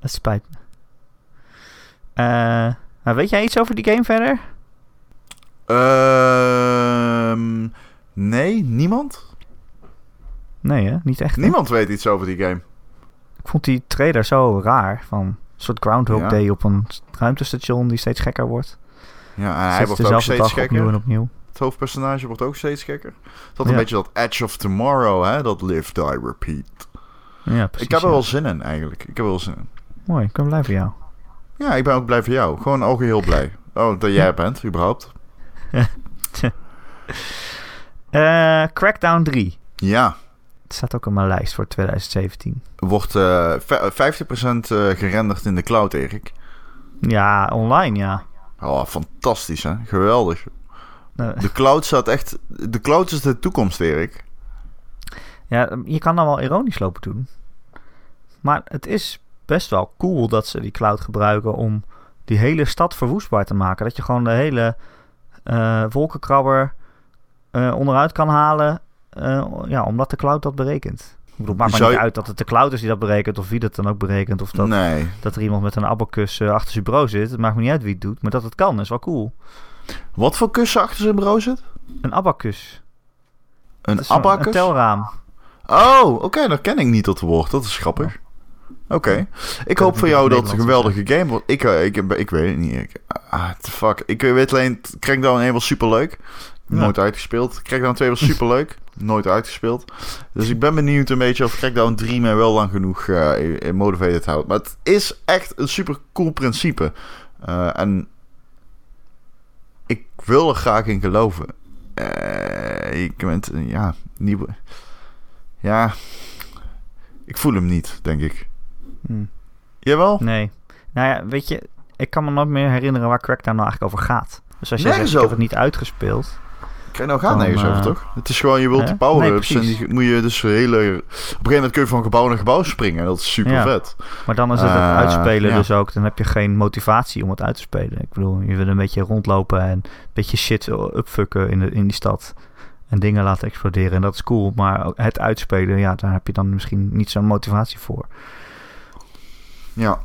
Het spijt me. Eh, maar weet jij iets over die game verder? Ehm nee, niemand? Nee, hè? Niet echt. hè? Niemand weet iets over die game. Ik vond die trailer zo raar. Van een soort Groundhog Ja. Day op een ruimtestation die steeds gekker wordt. Ja, en hij Steeds wordt ook steeds dag gekker. opnieuw en opnieuw. Het hoofdpersonage wordt ook steeds gekker. Dat een Ja. beetje dat Edge of Tomorrow, hè? Dat live, die, repeat. Ja, precies. ik heb er wel zin in, eigenlijk. Ik heb er wel zin in. Mooi, ik ben blij voor jou. Ja, ik ben ook blij voor jou. Gewoon ook heel blij. Oh, dat jij bent, überhaupt. Eh, Crackdown 3. Ja, Het staat ook op mijn lijst voor 2017. wordt eh, vij- 50% eh, gerenderd in de cloud, Erik. Ja, online, ja. Oh, fantastisch, hè? Geweldig. Eh, De cloud staat echt... De cloud is de toekomst, Erik. ja, je kan dan wel ironisch lopen doen. Maar het is best wel cool dat ze die cloud gebruiken om die hele stad verwoestbaar te maken. Dat je gewoon de hele eh, wolkenkrabber eh, onderuit kan halen. Eh, ja, omdat de cloud dat berekent. Ik bedoel, het maakt maar Zou niet uit dat het de cloud is die dat berekent. Of wie dat dan ook berekent. Of dat, Nee. dat er iemand met een abacus eh, achter zijn bureau zit. Het maakt me niet uit wie het doet. Maar dat het kan is wel cool. Wat voor kussen achter zijn bureau zit? Een abacus. Een Dat abacus? Een telraam. Oh, oké, dat ken ik niet tot woord. Dat is grappig. Oké. Ik hoop voor jou dat het een geweldige game wordt. Ik, eh, ik, ik, ik weet het niet. Ik, ah, the fuck. Ik weet alleen, Crackdown 1 was superleuk. Nooit uitgespeeld. Crackdown 2 was superleuk. Nooit uitgespeeld. Dus ik ben benieuwd een beetje of Crackdown 3 mij wel lang genoeg eh, motivated houdt. Maar het is echt een super cool principe. Eh, en ik wil er graag in geloven. Eh, ik ben, ja, nieuwe... Ja, ik voel hem niet, denk ik. Hm. Jawel? Nee. Nou ja, weet je, ik kan me nooit meer herinneren waar Crackdown nou eigenlijk over gaat. Dus als je zegt, ik heb het niet uitgespeeld. Kijk, nou gaat nergens eh, over, toch? Het is gewoon, je wilt hè? die power-ups Nee, en die moet je dus hele... Op een gegeven moment kun je van gebouw naar gebouw springen. Dat is super Ja. vet. Maar dan is het het Eh, uitspelen ja. dus ook. Dan heb je geen motivatie om het uit te spelen. Ik bedoel, je wil een beetje rondlopen en een beetje shit upfucken in, de, in die stad. En dingen laten exploderen. En dat is cool. Maar het uitspelen, ja, daar heb je dan misschien niet zo'n motivatie voor. Ja.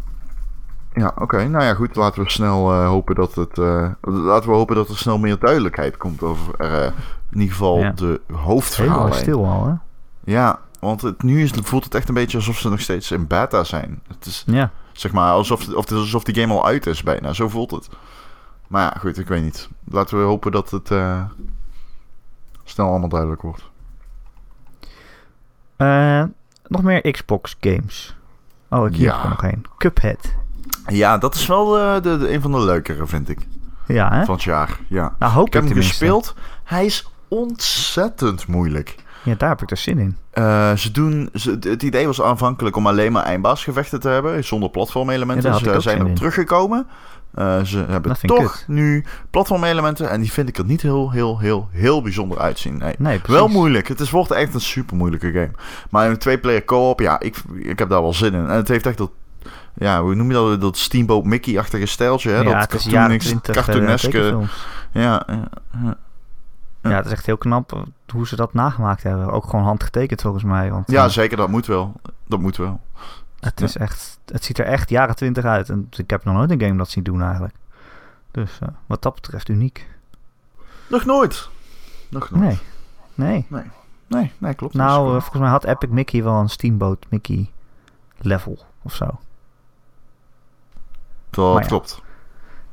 Ja, oké. Nou ja, goed. Laten we snel eh, hopen dat het... eh, laten we hopen dat er snel meer duidelijkheid komt over eh, in ieder geval Ja. de Heel hoofdverhalen. erg stil al, hè? Ja, want het, nu is, voelt het echt een beetje alsof ze nog steeds in beta zijn. Het is Ja. zeg maar alsof, of het is alsof die game al uit is bijna. Zo voelt het. Maar ja, goed, ik weet niet. Laten we hopen dat het eh, snel allemaal duidelijk wordt. Eh, nog meer Xbox games. Oh, ik Ja. heb er nog één. Cuphead. Ja, dat is wel eh, de, de, een van de leukere, vind ik, Ja, hè? van het jaar. Ja. Nou, hoop Ik heb hem gespeeld. Hij is ontzettend moeilijk. Ja, daar heb ik er zin in. Eh, ze doen, ze, het idee was aanvankelijk om alleen maar eindbaasgevechten te hebben, zonder Ja, platformelementen. ik ze zijn in. teruggekomen. Eh, ze hebben ik toch nu platformelementen en die vind ik er niet heel, heel, heel, heel bijzonder uitzien. Nee. Nee. Wel moeilijk. Het is, wordt echt een super moeilijke game. Maar een twee-player co-op, ja, ik, ik heb daar wel zin in. En het heeft echt dat, ja, hoe noem je dat? Dat Steamboat Mickey-achtige stijltje. Hè? ja, dat cartoonisch- 20 cartooneske. ja, ja, ja. Ja. Ja, het is echt heel knap eh, hoe ze dat nagemaakt hebben. Ook gewoon handgetekend volgens mij. Want ja, eh, zeker. Dat moet wel. Dat moet wel. het, is echt, het ziet er echt jaren 20 uit. En ik heb nog nooit een game dat zien doen eigenlijk. Dus eh, wat dat betreft uniek. Nog nooit. Nog nooit. Nee, nee. Nee, nee, klopt. Nou, eh, volgens mij had Epic Mickey wel een Steamboat Mickey level of zo. Dat ja. klopt.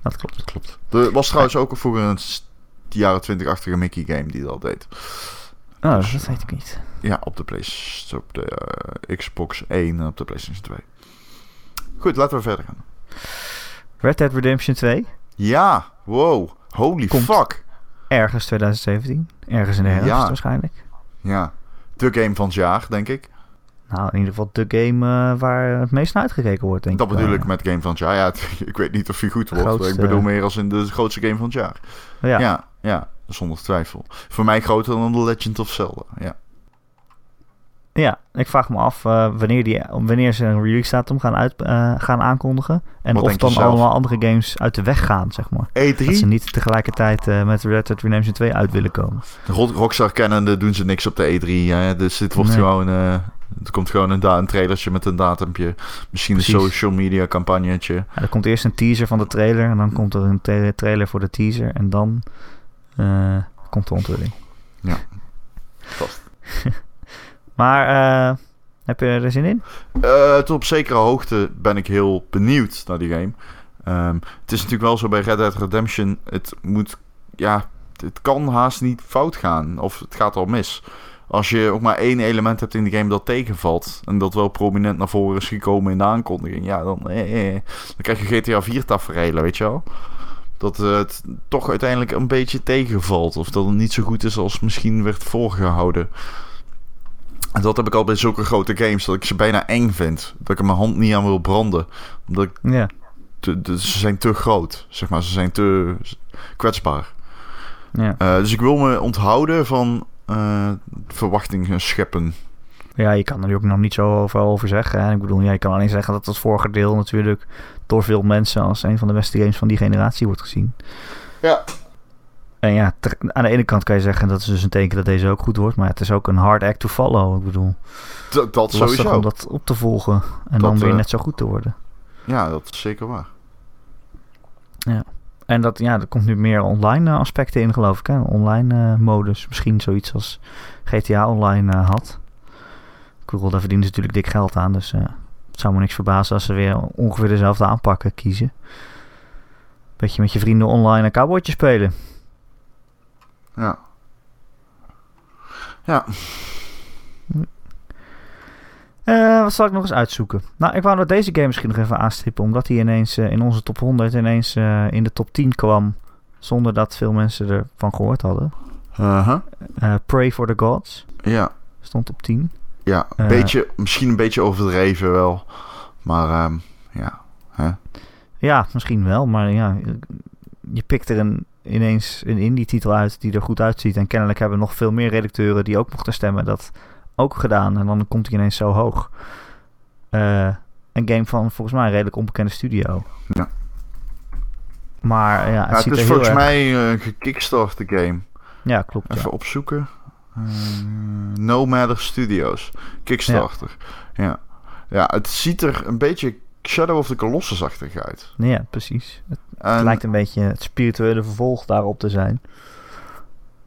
Dat klopt. Dat klopt. Er was trouwens ook vroeger een jaren 20-achtige Mickey game die dat deed. Oh, Dus, dat weet ik niet. Ja, op de, Play- op de eh, Xbox 1 en op de PlayStation 2. Goed, laten we verder gaan. Red Dead Redemption 2, Ja, wow. Holy Komt. fuck. ergens 2017. Ergens in de herfst Ja. waarschijnlijk. Ja, de game van het jaar, denk ik. Nou, in ieder geval de game eh, waar het meest naar uitgekeken wordt, denk Dat ik. bedoel wel, ik met game van het jaar. Ja, het- ik weet niet of hij goed wordt. Grootste- Ik bedoel meer als in de grootste game van het jaar. ja. Ja. Ja, zonder twijfel. Voor mij groter dan The Legend of Zelda. Ja. Ja, ik vraag me af eh, wanneer, die, wanneer ze een release datum gaan, uit, eh, gaan aankondigen. En Wat of dan allemaal andere games uit de weg gaan, zeg maar. Dat ze E3, niet tegelijkertijd eh, met Red Dead Redemption 2 uit willen komen. Rock- Rockstar kennende doen ze niks op de E3. Hè? Dus dit wordt Nee. gewoon... er komt gewoon een, een trailertje met een datumpje. Misschien Precies. een social media campagnetje. Ja, er komt eerst een teaser van de trailer. En dan komt er een tra- trailer voor de teaser. En dan eh, komt de onthulling. Vast. Maar eh, heb je er zin in? Eh, tot op zekere hoogte ben ik heel benieuwd naar die game. Ehm, het is natuurlijk wel zo bij Red Dead Redemption. Het moet, ja, het kan haast niet fout gaan. Of het gaat al mis. Als je ook maar één element hebt in de game dat tegenvalt. En dat wel prominent naar voren is gekomen in de aankondiging. Ja, dan, eh, eh, dan krijg je GTA 4 tafereelen, weet je wel. dat het toch uiteindelijk een beetje tegenvalt. Of dat het niet zo goed is als misschien werd voorgehouden. En dat heb ik al bij zulke grote games, dat ik ze bijna eng vind. Dat ik er mijn hand niet aan wil branden. Omdat ik Ja. te- ze zijn te groot, zeg maar. Ze zijn te kwetsbaar. Ja. Eh, dus ik wil me onthouden van eh, verwachtingen scheppen. ja, je kan er ook nog niet zo over, over zeggen. Hè. Ik bedoel, ja, je kan alleen zeggen dat het vorige deel natuurlijk door veel mensen als een van de beste games van die generatie wordt gezien. Ja. En ja, ter- aan de ene kant kan je zeggen dat is dus een teken dat deze ook goed wordt. Maar het is ook een hard act to follow. Ik bedoel, D- dat lastig sowieso. om dat op te volgen. En Dat, dan weer eh, net zo goed te worden. Ja, dat is zeker waar. En dat, ja, er komt nu meer online eh, aspecten in, geloof ik. Hè? Online eh, modus. Misschien zoiets als GTA Online eh, had. Bedoel, daar verdienen ze natuurlijk dik geld aan. Dus het zou me niks verbazen als ze weer ongeveer dezelfde aanpakken kiezen. Beetje met je vrienden online een cowboytje spelen. Ja. Ja, Eh, wat zal ik nog eens uitzoeken? Nou, ik wou dat deze game misschien nog even aanstippen. Omdat hij ineens eh, in onze top 100 ineens eh, in de top 10 kwam. Zonder dat veel mensen ervan gehoord hadden. Eh, Pray for the Gods ja. stond op 10. ja. Een beetje, misschien een beetje overdreven wel. Maar ehm, ja. Ja, misschien wel, maar ja, je pikt er een, ineens een indie-titel uit die er goed uitziet. En kennelijk hebben nog veel meer redacteuren die ook mochten stemmen dat ook gedaan. En dan komt hij ineens zo hoog. Eh, een game van volgens mij een redelijk onbekende studio. Ja. Maar ja, het Ja, het is volgens erg... mij eh, een gekickstarte game. Ja, klopt. ja. Even opzoeken. Eh, no Matter Studios. Kickstarter. Ja. ja. het ziet er een beetje Shadow of the Colossus-achtig uit. Ja, precies. Het En, lijkt een beetje het spirituele vervolg daarop te zijn.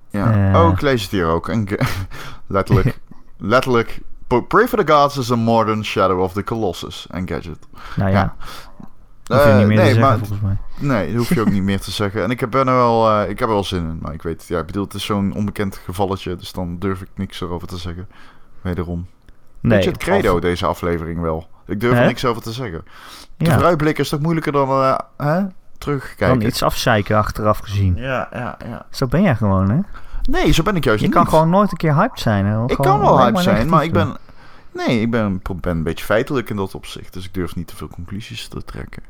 ja. eh. Oh, ik lees het hier ook. En letterlijk. letterlijk. Pray for the Gods is a modern Shadow of the Colossus. En gadget. Nou ja, Ja. hoef je Eh, niet meer nee, te zeggen maar volgens mij. Nee, dat hoef je ook niet meer te zeggen. En ik heb er nou wel, eh, ik heb er wel zin in. Maar ik weet, ja, ik bedoel, het is zo'n onbekend gevalletje. Dus dan durf ik niks erover te zeggen. Wederom. Nee, Weet je het credo, of- deze aflevering wel? Ik durf er niks over te zeggen. De Ja, vooruitblikken is toch moeilijker dan eh, hè? dan terugkijken? iets afzeiken achteraf gezien. Ja, ja, ja. Zo ben jij gewoon, hè? Nee, zo ben ik juist Je niet. kan gewoon nooit een keer hyped zijn. Hè? Ik kan wel alleen hype zijn, maar ik ben... Nee, ik ben, ben een beetje feitelijk in dat opzicht. Dus ik durf niet te veel conclusies te trekken.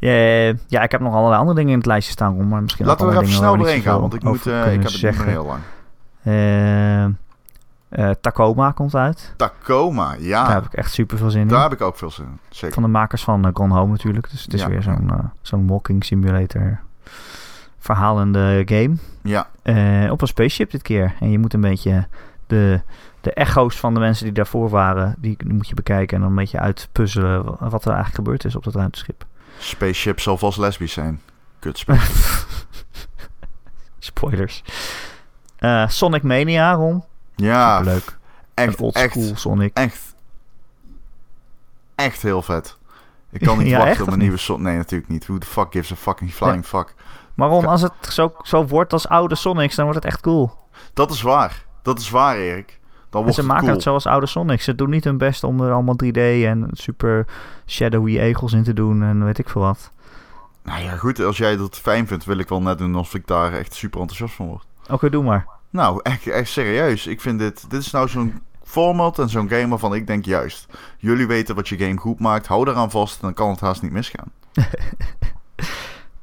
doen. Ja, ik heb nog allerlei andere dingen in het lijstje staan, Ron, maar misschien Laten we er even snel doorheen gaan, want ik, moet, eh, ik heb kunnen het niet meer zeggen. heel lang. Eh, eh, Tacoma komt uit. Tacoma, ja. Daar heb ik echt super veel zin in. Daar heb ik ook veel zin in. Zeker. Van de makers van uh, Gone Home natuurlijk. Dus het is Ja. weer zo'n eh, zo'n walking simulator verhalende game. Ja, Eh, op een spaceship dit keer. En je moet een beetje de, de echo's van de mensen die daarvoor waren, die, die moet je bekijken en dan een beetje uitpuzzelen wa- wat er eigenlijk gebeurd is op dat ruimteschip. Spaceship zal vast lesbisch zijn. Kut. Spoilers. Eh, Sonic Mania, Ron. ja, Leuk. echt, echt, Sonic. echt, echt heel vet. Ik kan niet Ja, wachten op een nieuwe Sonic. Nee, natuurlijk niet. Who the fuck gives a fucking flying fuck? Maar Ron, als het zo, zo wordt als oude Sonics, dan wordt het echt cool. Dat is waar. Dat is waar, Erik. Dan En wordt ze het maken cool. het zoals oude Sonics. Ze doen niet hun best om er allemaal 3D en super shadowy egels in te doen en weet ik veel wat. Nou ja, goed. Als jij dat fijn vindt, wil ik wel net doen alsof ik daar echt super enthousiast van word. Oké, doe maar. Nou, echt, echt serieus. Ik vind dit... Dit is nou zo'n format en zo'n game waarvan ik denk juist. Jullie weten wat je game goed maakt. Hou eraan vast en dan kan het haast niet misgaan.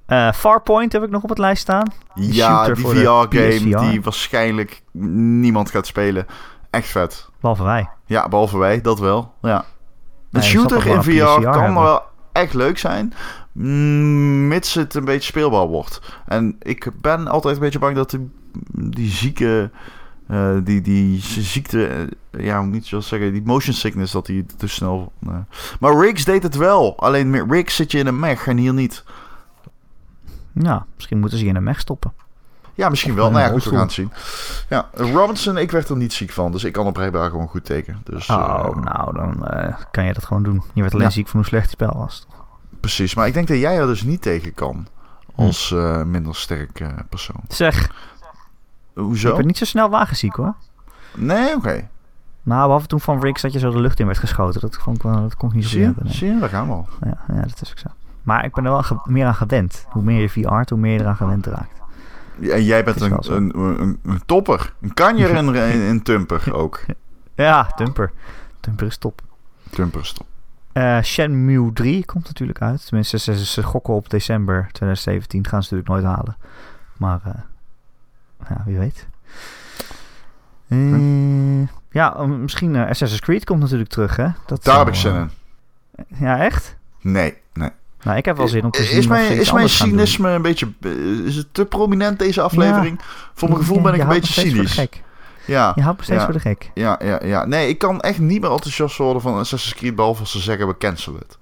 Eh, Farpoint heb ik nog op het lijst staan. Ja, die VR-game die waarschijnlijk niemand gaat spelen. Echt vet. Behalve wij. Ja, behalve wij, dat wel. Ja. Een Nee, shooter in VR kan hebben. wel echt leuk zijn. mm, Mits het een beetje speelbaar wordt. En ik ben altijd een beetje bang dat die, die zieke... eh, die, die ziekte, eh, ja, hoe moet je dat zeggen? Die motion sickness, dat die te snel... Maar Riggs deed het wel. Alleen met Riggs zit je in een mech en hier niet. Nou, misschien moeten ze je in een mech stoppen. Ja, misschien wel. Nou ja, goed, we gaan het zien. Ja, Robinson, ik werd er niet ziek van. Dus ik kan op Rijbaar gewoon goed tekenen. Dus, Oh, eh, nou, dan eh, kan je dat gewoon doen. Je werd alleen Ja. ziek van hoe slecht het spel was. Precies, maar ik denk dat jij er dus niet tegen kan. Hm. Als eh, minder sterk persoon. Zeg, ik Hoezo? ben niet zo snel wagenziek hoor. Nee, oké. Nou, behalve toen van Riggs dat je zo de lucht in werd geschoten. Dat, wel, dat kon ik niet zo Zie goed je? hebben. nee. Zie je? Daar gaan we al. Ja, ja, dat is ook zo. Maar ik ben er wel meer aan gewend. Hoe meer je VR, hoe meer je eraan gewend raakt. En jij bent een, een, een, een topper. Een kanjer in, in, in Tumper ook. Ja, Tumper. Tumper is top. Tumper is top. Eh Shenmue 3 komt natuurlijk uit. Tenminste, ze, ze gokken op december 2017. Gaan ze natuurlijk nooit halen. Maar eh, ja, wie weet. Eh, ja, um, misschien Assassin's Creed komt natuurlijk terug, hè? Dat Daar heb ik zin in. Ja, echt? Nee, nee. Nou, ik heb wel zin om te zien Is mijn, is mijn cynisme een beetje... eh, Is het te prominent deze aflevering? Voor mijn gevoel ben ik een beetje cynisch. Ja, Je houdt me steeds ja. voor de gek. ja, ja, ja. Nee, ik kan echt niet meer enthousiast worden van Assassin's Creed... behalve als ze zeggen we cancelen het.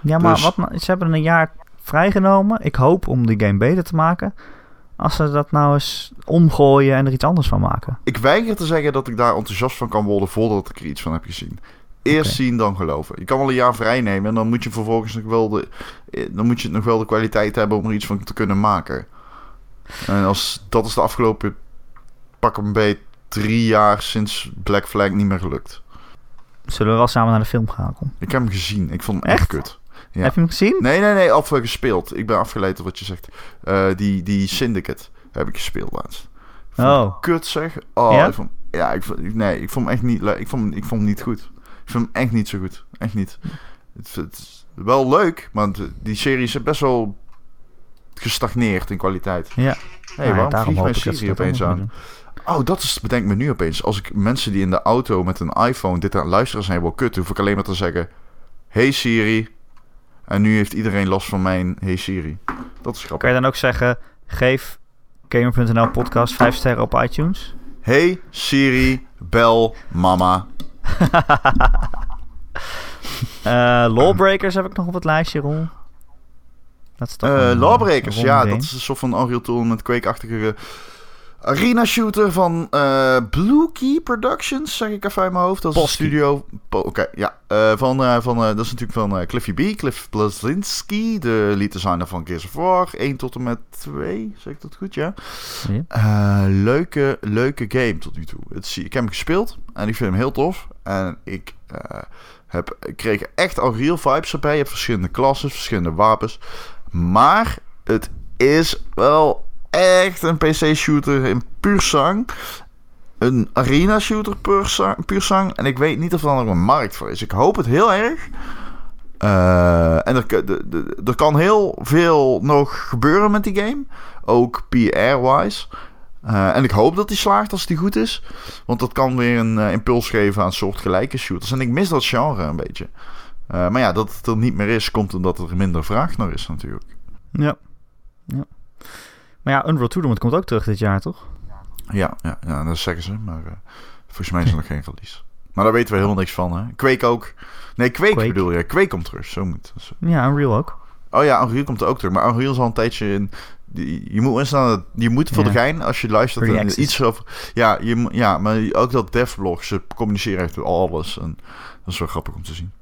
Ja, maar Dus- wat, nou- ze hebben een jaar vrijgenomen. Ik hoop om die game beter te maken. Als ze dat nou eens omgooien en er iets anders van maken. Ik weiger te zeggen dat ik daar enthousiast van kan worden... voordat ik er iets van heb gezien. Eerst zien, dan geloven. Je kan wel een jaar vrij nemen... en dan moet je vervolgens nog wel de... eh, dan moet je nog wel de kwaliteit hebben om er iets van te kunnen maken. En als dat is de afgelopen... pak een beetje drie jaar sinds Black Flag niet meer gelukt. Zullen we wel samen naar de film gaan? Kom. Ik heb hem gezien. Ik vond hem echt, Echt? kut. Ja. Heb je hem gezien? Nee, nee, nee. Af gespeeld. Ik ben afgeleid door wat je zegt. Eh, die, die Syndicate heb ik gespeeld laatst. Ik Oh. Kut zeg. Oh, Ja? ik vond, ja, ik vond, nee, ik vond hem echt niet leuk. Ik vond, ik vond hem niet goed. Ik vond hem echt niet zo goed. Echt niet. Het, het is wel leuk, want die serie is best wel gestagneerd in kwaliteit. Ja. Hé, ja, waarom vliegt mijn Siri opeens aan? Oh, dat is, bedenk me nu opeens. Als ik mensen die in de auto met een iPhone dit aan het luisteren zijn, wel kut, hoef ik alleen maar te zeggen: Hey Siri. En nu heeft iedereen last van mijn Hey Siri. Dat is grappig. Kan je dan ook zeggen, geef Gamer.nl podcast 5 sterren op iTunes? Hey Siri, bel mama. Eh, Lawbreakers heb ik nog op het lijstje, Ron. Dat is toch Eh een, Lawbreakers, een ja, dat is een soort van Unreal Tournament Quake-achtige arena shooter van eh, Blue Key Productions, zeg ik even uit mijn hoofd. Dat is een studio. Oké, ja. eh, van, eh, van, dat is natuurlijk van Cliffy B, Cliff Bleszinski, de lead designer van Gears of War 1 tot en met 2, zeg ik dat goed, ja? Ja. Leuke, leuke game tot nu toe. Het, ik heb hem gespeeld en ik vind hem heel tof. En ik, heb, ik kreeg echt al real vibes erbij. Je hebt verschillende klassen, verschillende wapens. Maar het is wel echt een PC-shooter in puur zang. Een arena-shooter puur zang. En ik weet niet of er nog een markt voor is. Ik hoop het heel erg. Eh, en er, de- er kan heel veel nog gebeuren met die game. Ook PR-wise. Eh, en ik hoop dat die slaagt als die goed is. Want dat kan weer een eh, impuls geven aan soortgelijke shooters. En ik mis dat genre een beetje. Maar ja, dat het er niet meer is, komt omdat er minder vraag naar is natuurlijk. Ja. ja. Maar ja, Unreal Tournament komt ook terug dit jaar, toch? Ja, ja, ja dat zeggen ze. Maar eh, volgens mij is er nog geen release. Maar daar weten we helemaal niks van, hè? Quake ook. Nee, Quake, Quake. bedoel je. Quake komt terug. Zo moet. Ja, Unreal ook. Oh ja, Unreal komt er ook terug. Maar Unreal is al een tijdje in... Je moet, instaan, je moet voor Ja. de gein, als je luistert, en iets over... Ja, je, ja, maar ook dat devblog, ze communiceren echt door alles. En dat is wel grappig om te zien.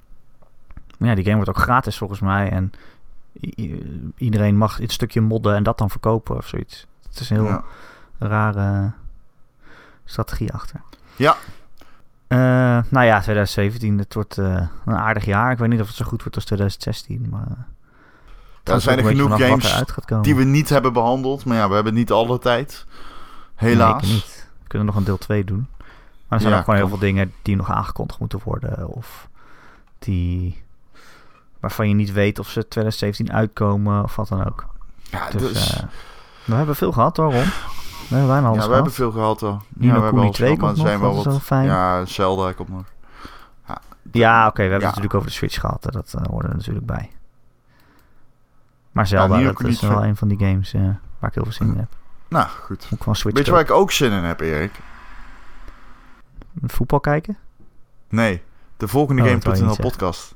Maar ja, die game wordt ook gratis volgens mij. En iedereen mag een stukje modden en dat dan verkopen of zoiets. Het is een heel Ja. rare strategie achter. Ja. Eh, nou ja, 2017, het wordt eh, een aardig jaar. Ik weet niet of het zo goed wordt als 2016, maar... het er zijn er genoeg games. Die we niet hebben behandeld. Maar ja, we hebben niet alle tijd. Nee, Helaas. ik niet. We kunnen nog een deel 2 doen. Maar er zijn Ja, ook gewoon heel veel dingen die nog aangekondigd moeten worden. Of die... Waarvan je niet weet of ze 2017 uitkomen of wat dan ook. Ja, Dus, dus, eh, we hebben veel gehad hoor, Ron. We hebben bijna alles ja, we gehad. hebben veel gehad al. Nino ja, we hebben Kuni alles 2 gehad, maar komt nog, zijn wel wat... fijn. Ja, Zelda komt nog. Ja, oké, we hebben Ja. het natuurlijk over de Switch gehad. hè. Dat eh, hoort er natuurlijk bij. Maar Zelda, dat is wel 2. een van die games eh, waar ik heel veel zin in heb. Nou, goed. Ook van Switch Weet je waar ik ook zin in heb, Erik? Voetbal kijken? Nee, de volgende Oh, Game.nl podcast.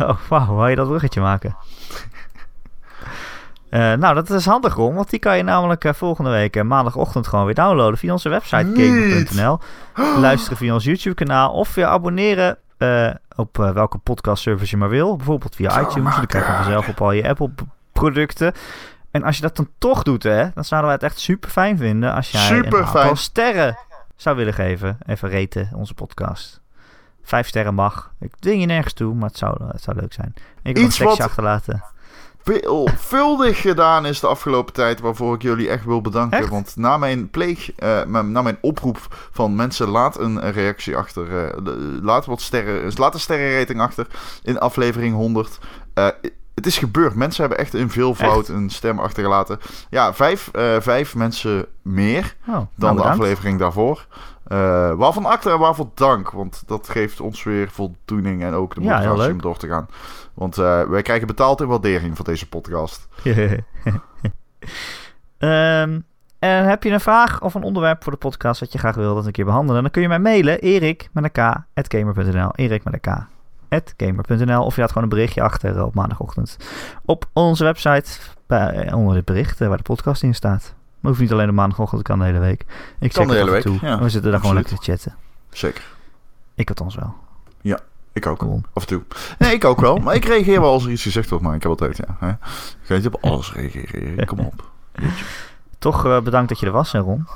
Oh, wauw, wou je dat bruggetje maken? Eh, nou, dat is handig, Ron, want die kan je namelijk eh, volgende week eh, maandagochtend gewoon weer downloaden via onze website gamer.nl. Luisteren via ons YouTube-kanaal of via abonneren op welke podcast-service je maar wil. Bijvoorbeeld via iTunes, dan krijg je vanzelf op al je Apple-producten. En als je dat dan toch doet, hè, dan zouden wij het echt super fijn vinden als jij een aantal sterren zou willen geven. Even reten, onze podcast. Vijf sterren mag. Ik dwing je nergens toe, maar het zou, het zou leuk zijn. Je kan Iets een tekstje achterlaten. veelvuldig gedaan is de afgelopen tijd. Waarvoor ik jullie echt wil bedanken. Echt? Want na mijn pleeg, eh, na mijn oproep van mensen, laat een reactie achter. de- laat wat sterren, laat een sterrenrating achter in aflevering 100. Eh, het is gebeurd. Mensen hebben echt in veelvoud een stem achtergelaten. Ja, vijf, vijf mensen meer Oh, nou, dan de aflevering daarvoor. Eh, waarvan achter en waarvoor dank. Want dat geeft ons weer voldoening en ook de motivatie om door te gaan. Want eh, wij krijgen betaald in waardering voor deze podcast. Ehm, en heb je een vraag of een onderwerp voor de podcast dat je graag wil dat een keer behandelen? Dan kun je mij mailen, erik met een k, at gamer.nl. Erik met een k, at gamer.nl. Of je laat gewoon een berichtje achter op maandagochtend op onze website bij, onder dit bericht waar de podcast in staat. Maar hoeft niet alleen op maandagochtend, kan de hele week. Ik Kan de hele week, toe. ja, we zitten daar gewoon lekker te chatten. Zeker. Ik althans wel. Ik ook. Cool. Af en toe. Nee, ik ook wel. Maar ik reageer wel als er iets gezegd wordt. Maar ik heb altijd, ja. Hè? Ik ga niet op alles reageren. Kom op. Toch eh, bedankt dat je er was, hè, Ron.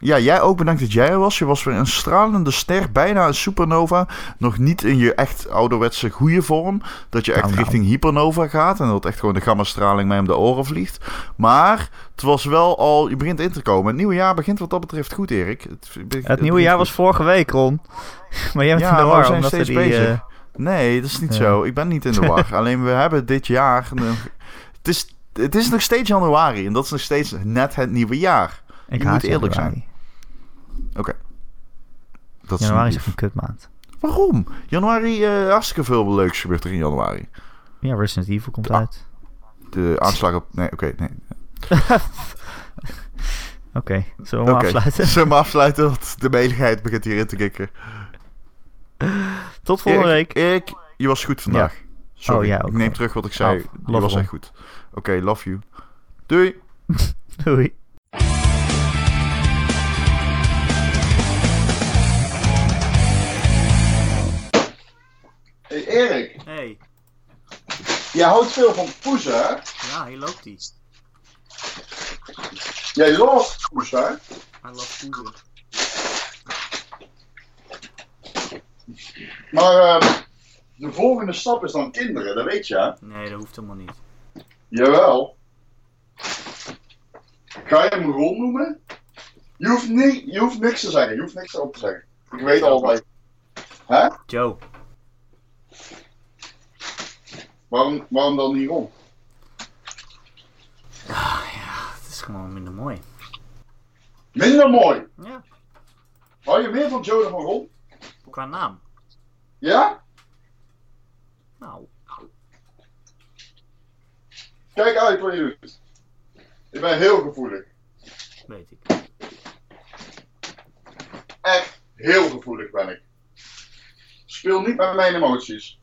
Ja, jij ook bedankt dat jij er was. Je was weer een stralende ster, bijna een supernova. Nog niet in je echt ouderwetse goede vorm. Dat je echt Nou, nou. richting hypernova gaat. En dat echt gewoon de gammastraling mij om de oren vliegt. Maar het was wel al... Je begint in te komen. Het nieuwe jaar begint wat dat betreft goed, Erik. Het, Het nieuwe jaar was vorige week, Ron. Maar jij bent Ja, in de maar we war, zijn steeds die... bezig. eh, Nee, dat is niet Ja. zo. Ik ben niet in de war. Alleen we hebben dit jaar... Het is, het is nog steeds januari. En dat is nog steeds net het nieuwe jaar. Ik Je moet eerlijk januari. Dat is Januari is echt een kutmaand. Waarom? Januari, eh, hartstikke veel leuks gebeurt er in januari. Ja, Resident Evil komt uit. De aanslag op... Nee, oké, nee. Oké, zullen we maar Oké, afsluiten? Zullen we maar afsluiten? Want de meligheid begint hierin te kikken. Tot volgende Erik, week. Erik, je was goed vandaag. Sorry, Oh, ook. ik neem terug wat ik zei. Oh, je love was echt goed. Oké, love you. Doei. Doei. Hey Erik, Hey, jij houdt veel van poezen, hè? ja, hier loopt hij. Jij lost poes, hè? Hij loopt poezen. Maar ehm, de volgende stap is dan kinderen, dat weet je, hè? Nee, dat hoeft helemaal niet. Jawel. Ga je hem Ron noemen? Je hoeft, je hoeft niks te zeggen, je hoeft niks erop te zeggen. Ik weet al wat. Hè? Joe. Waarom, waarom dan niet Ron? Het is gewoon minder mooi. Minder mooi. Ja, Hou je meer van Joe dan van Ron? qua naam. Ja? Nou, Kijk uit wat je doet. Ik ben heel gevoelig. weet ik. Echt heel gevoelig ben ik. Speel niet met mijn emoties.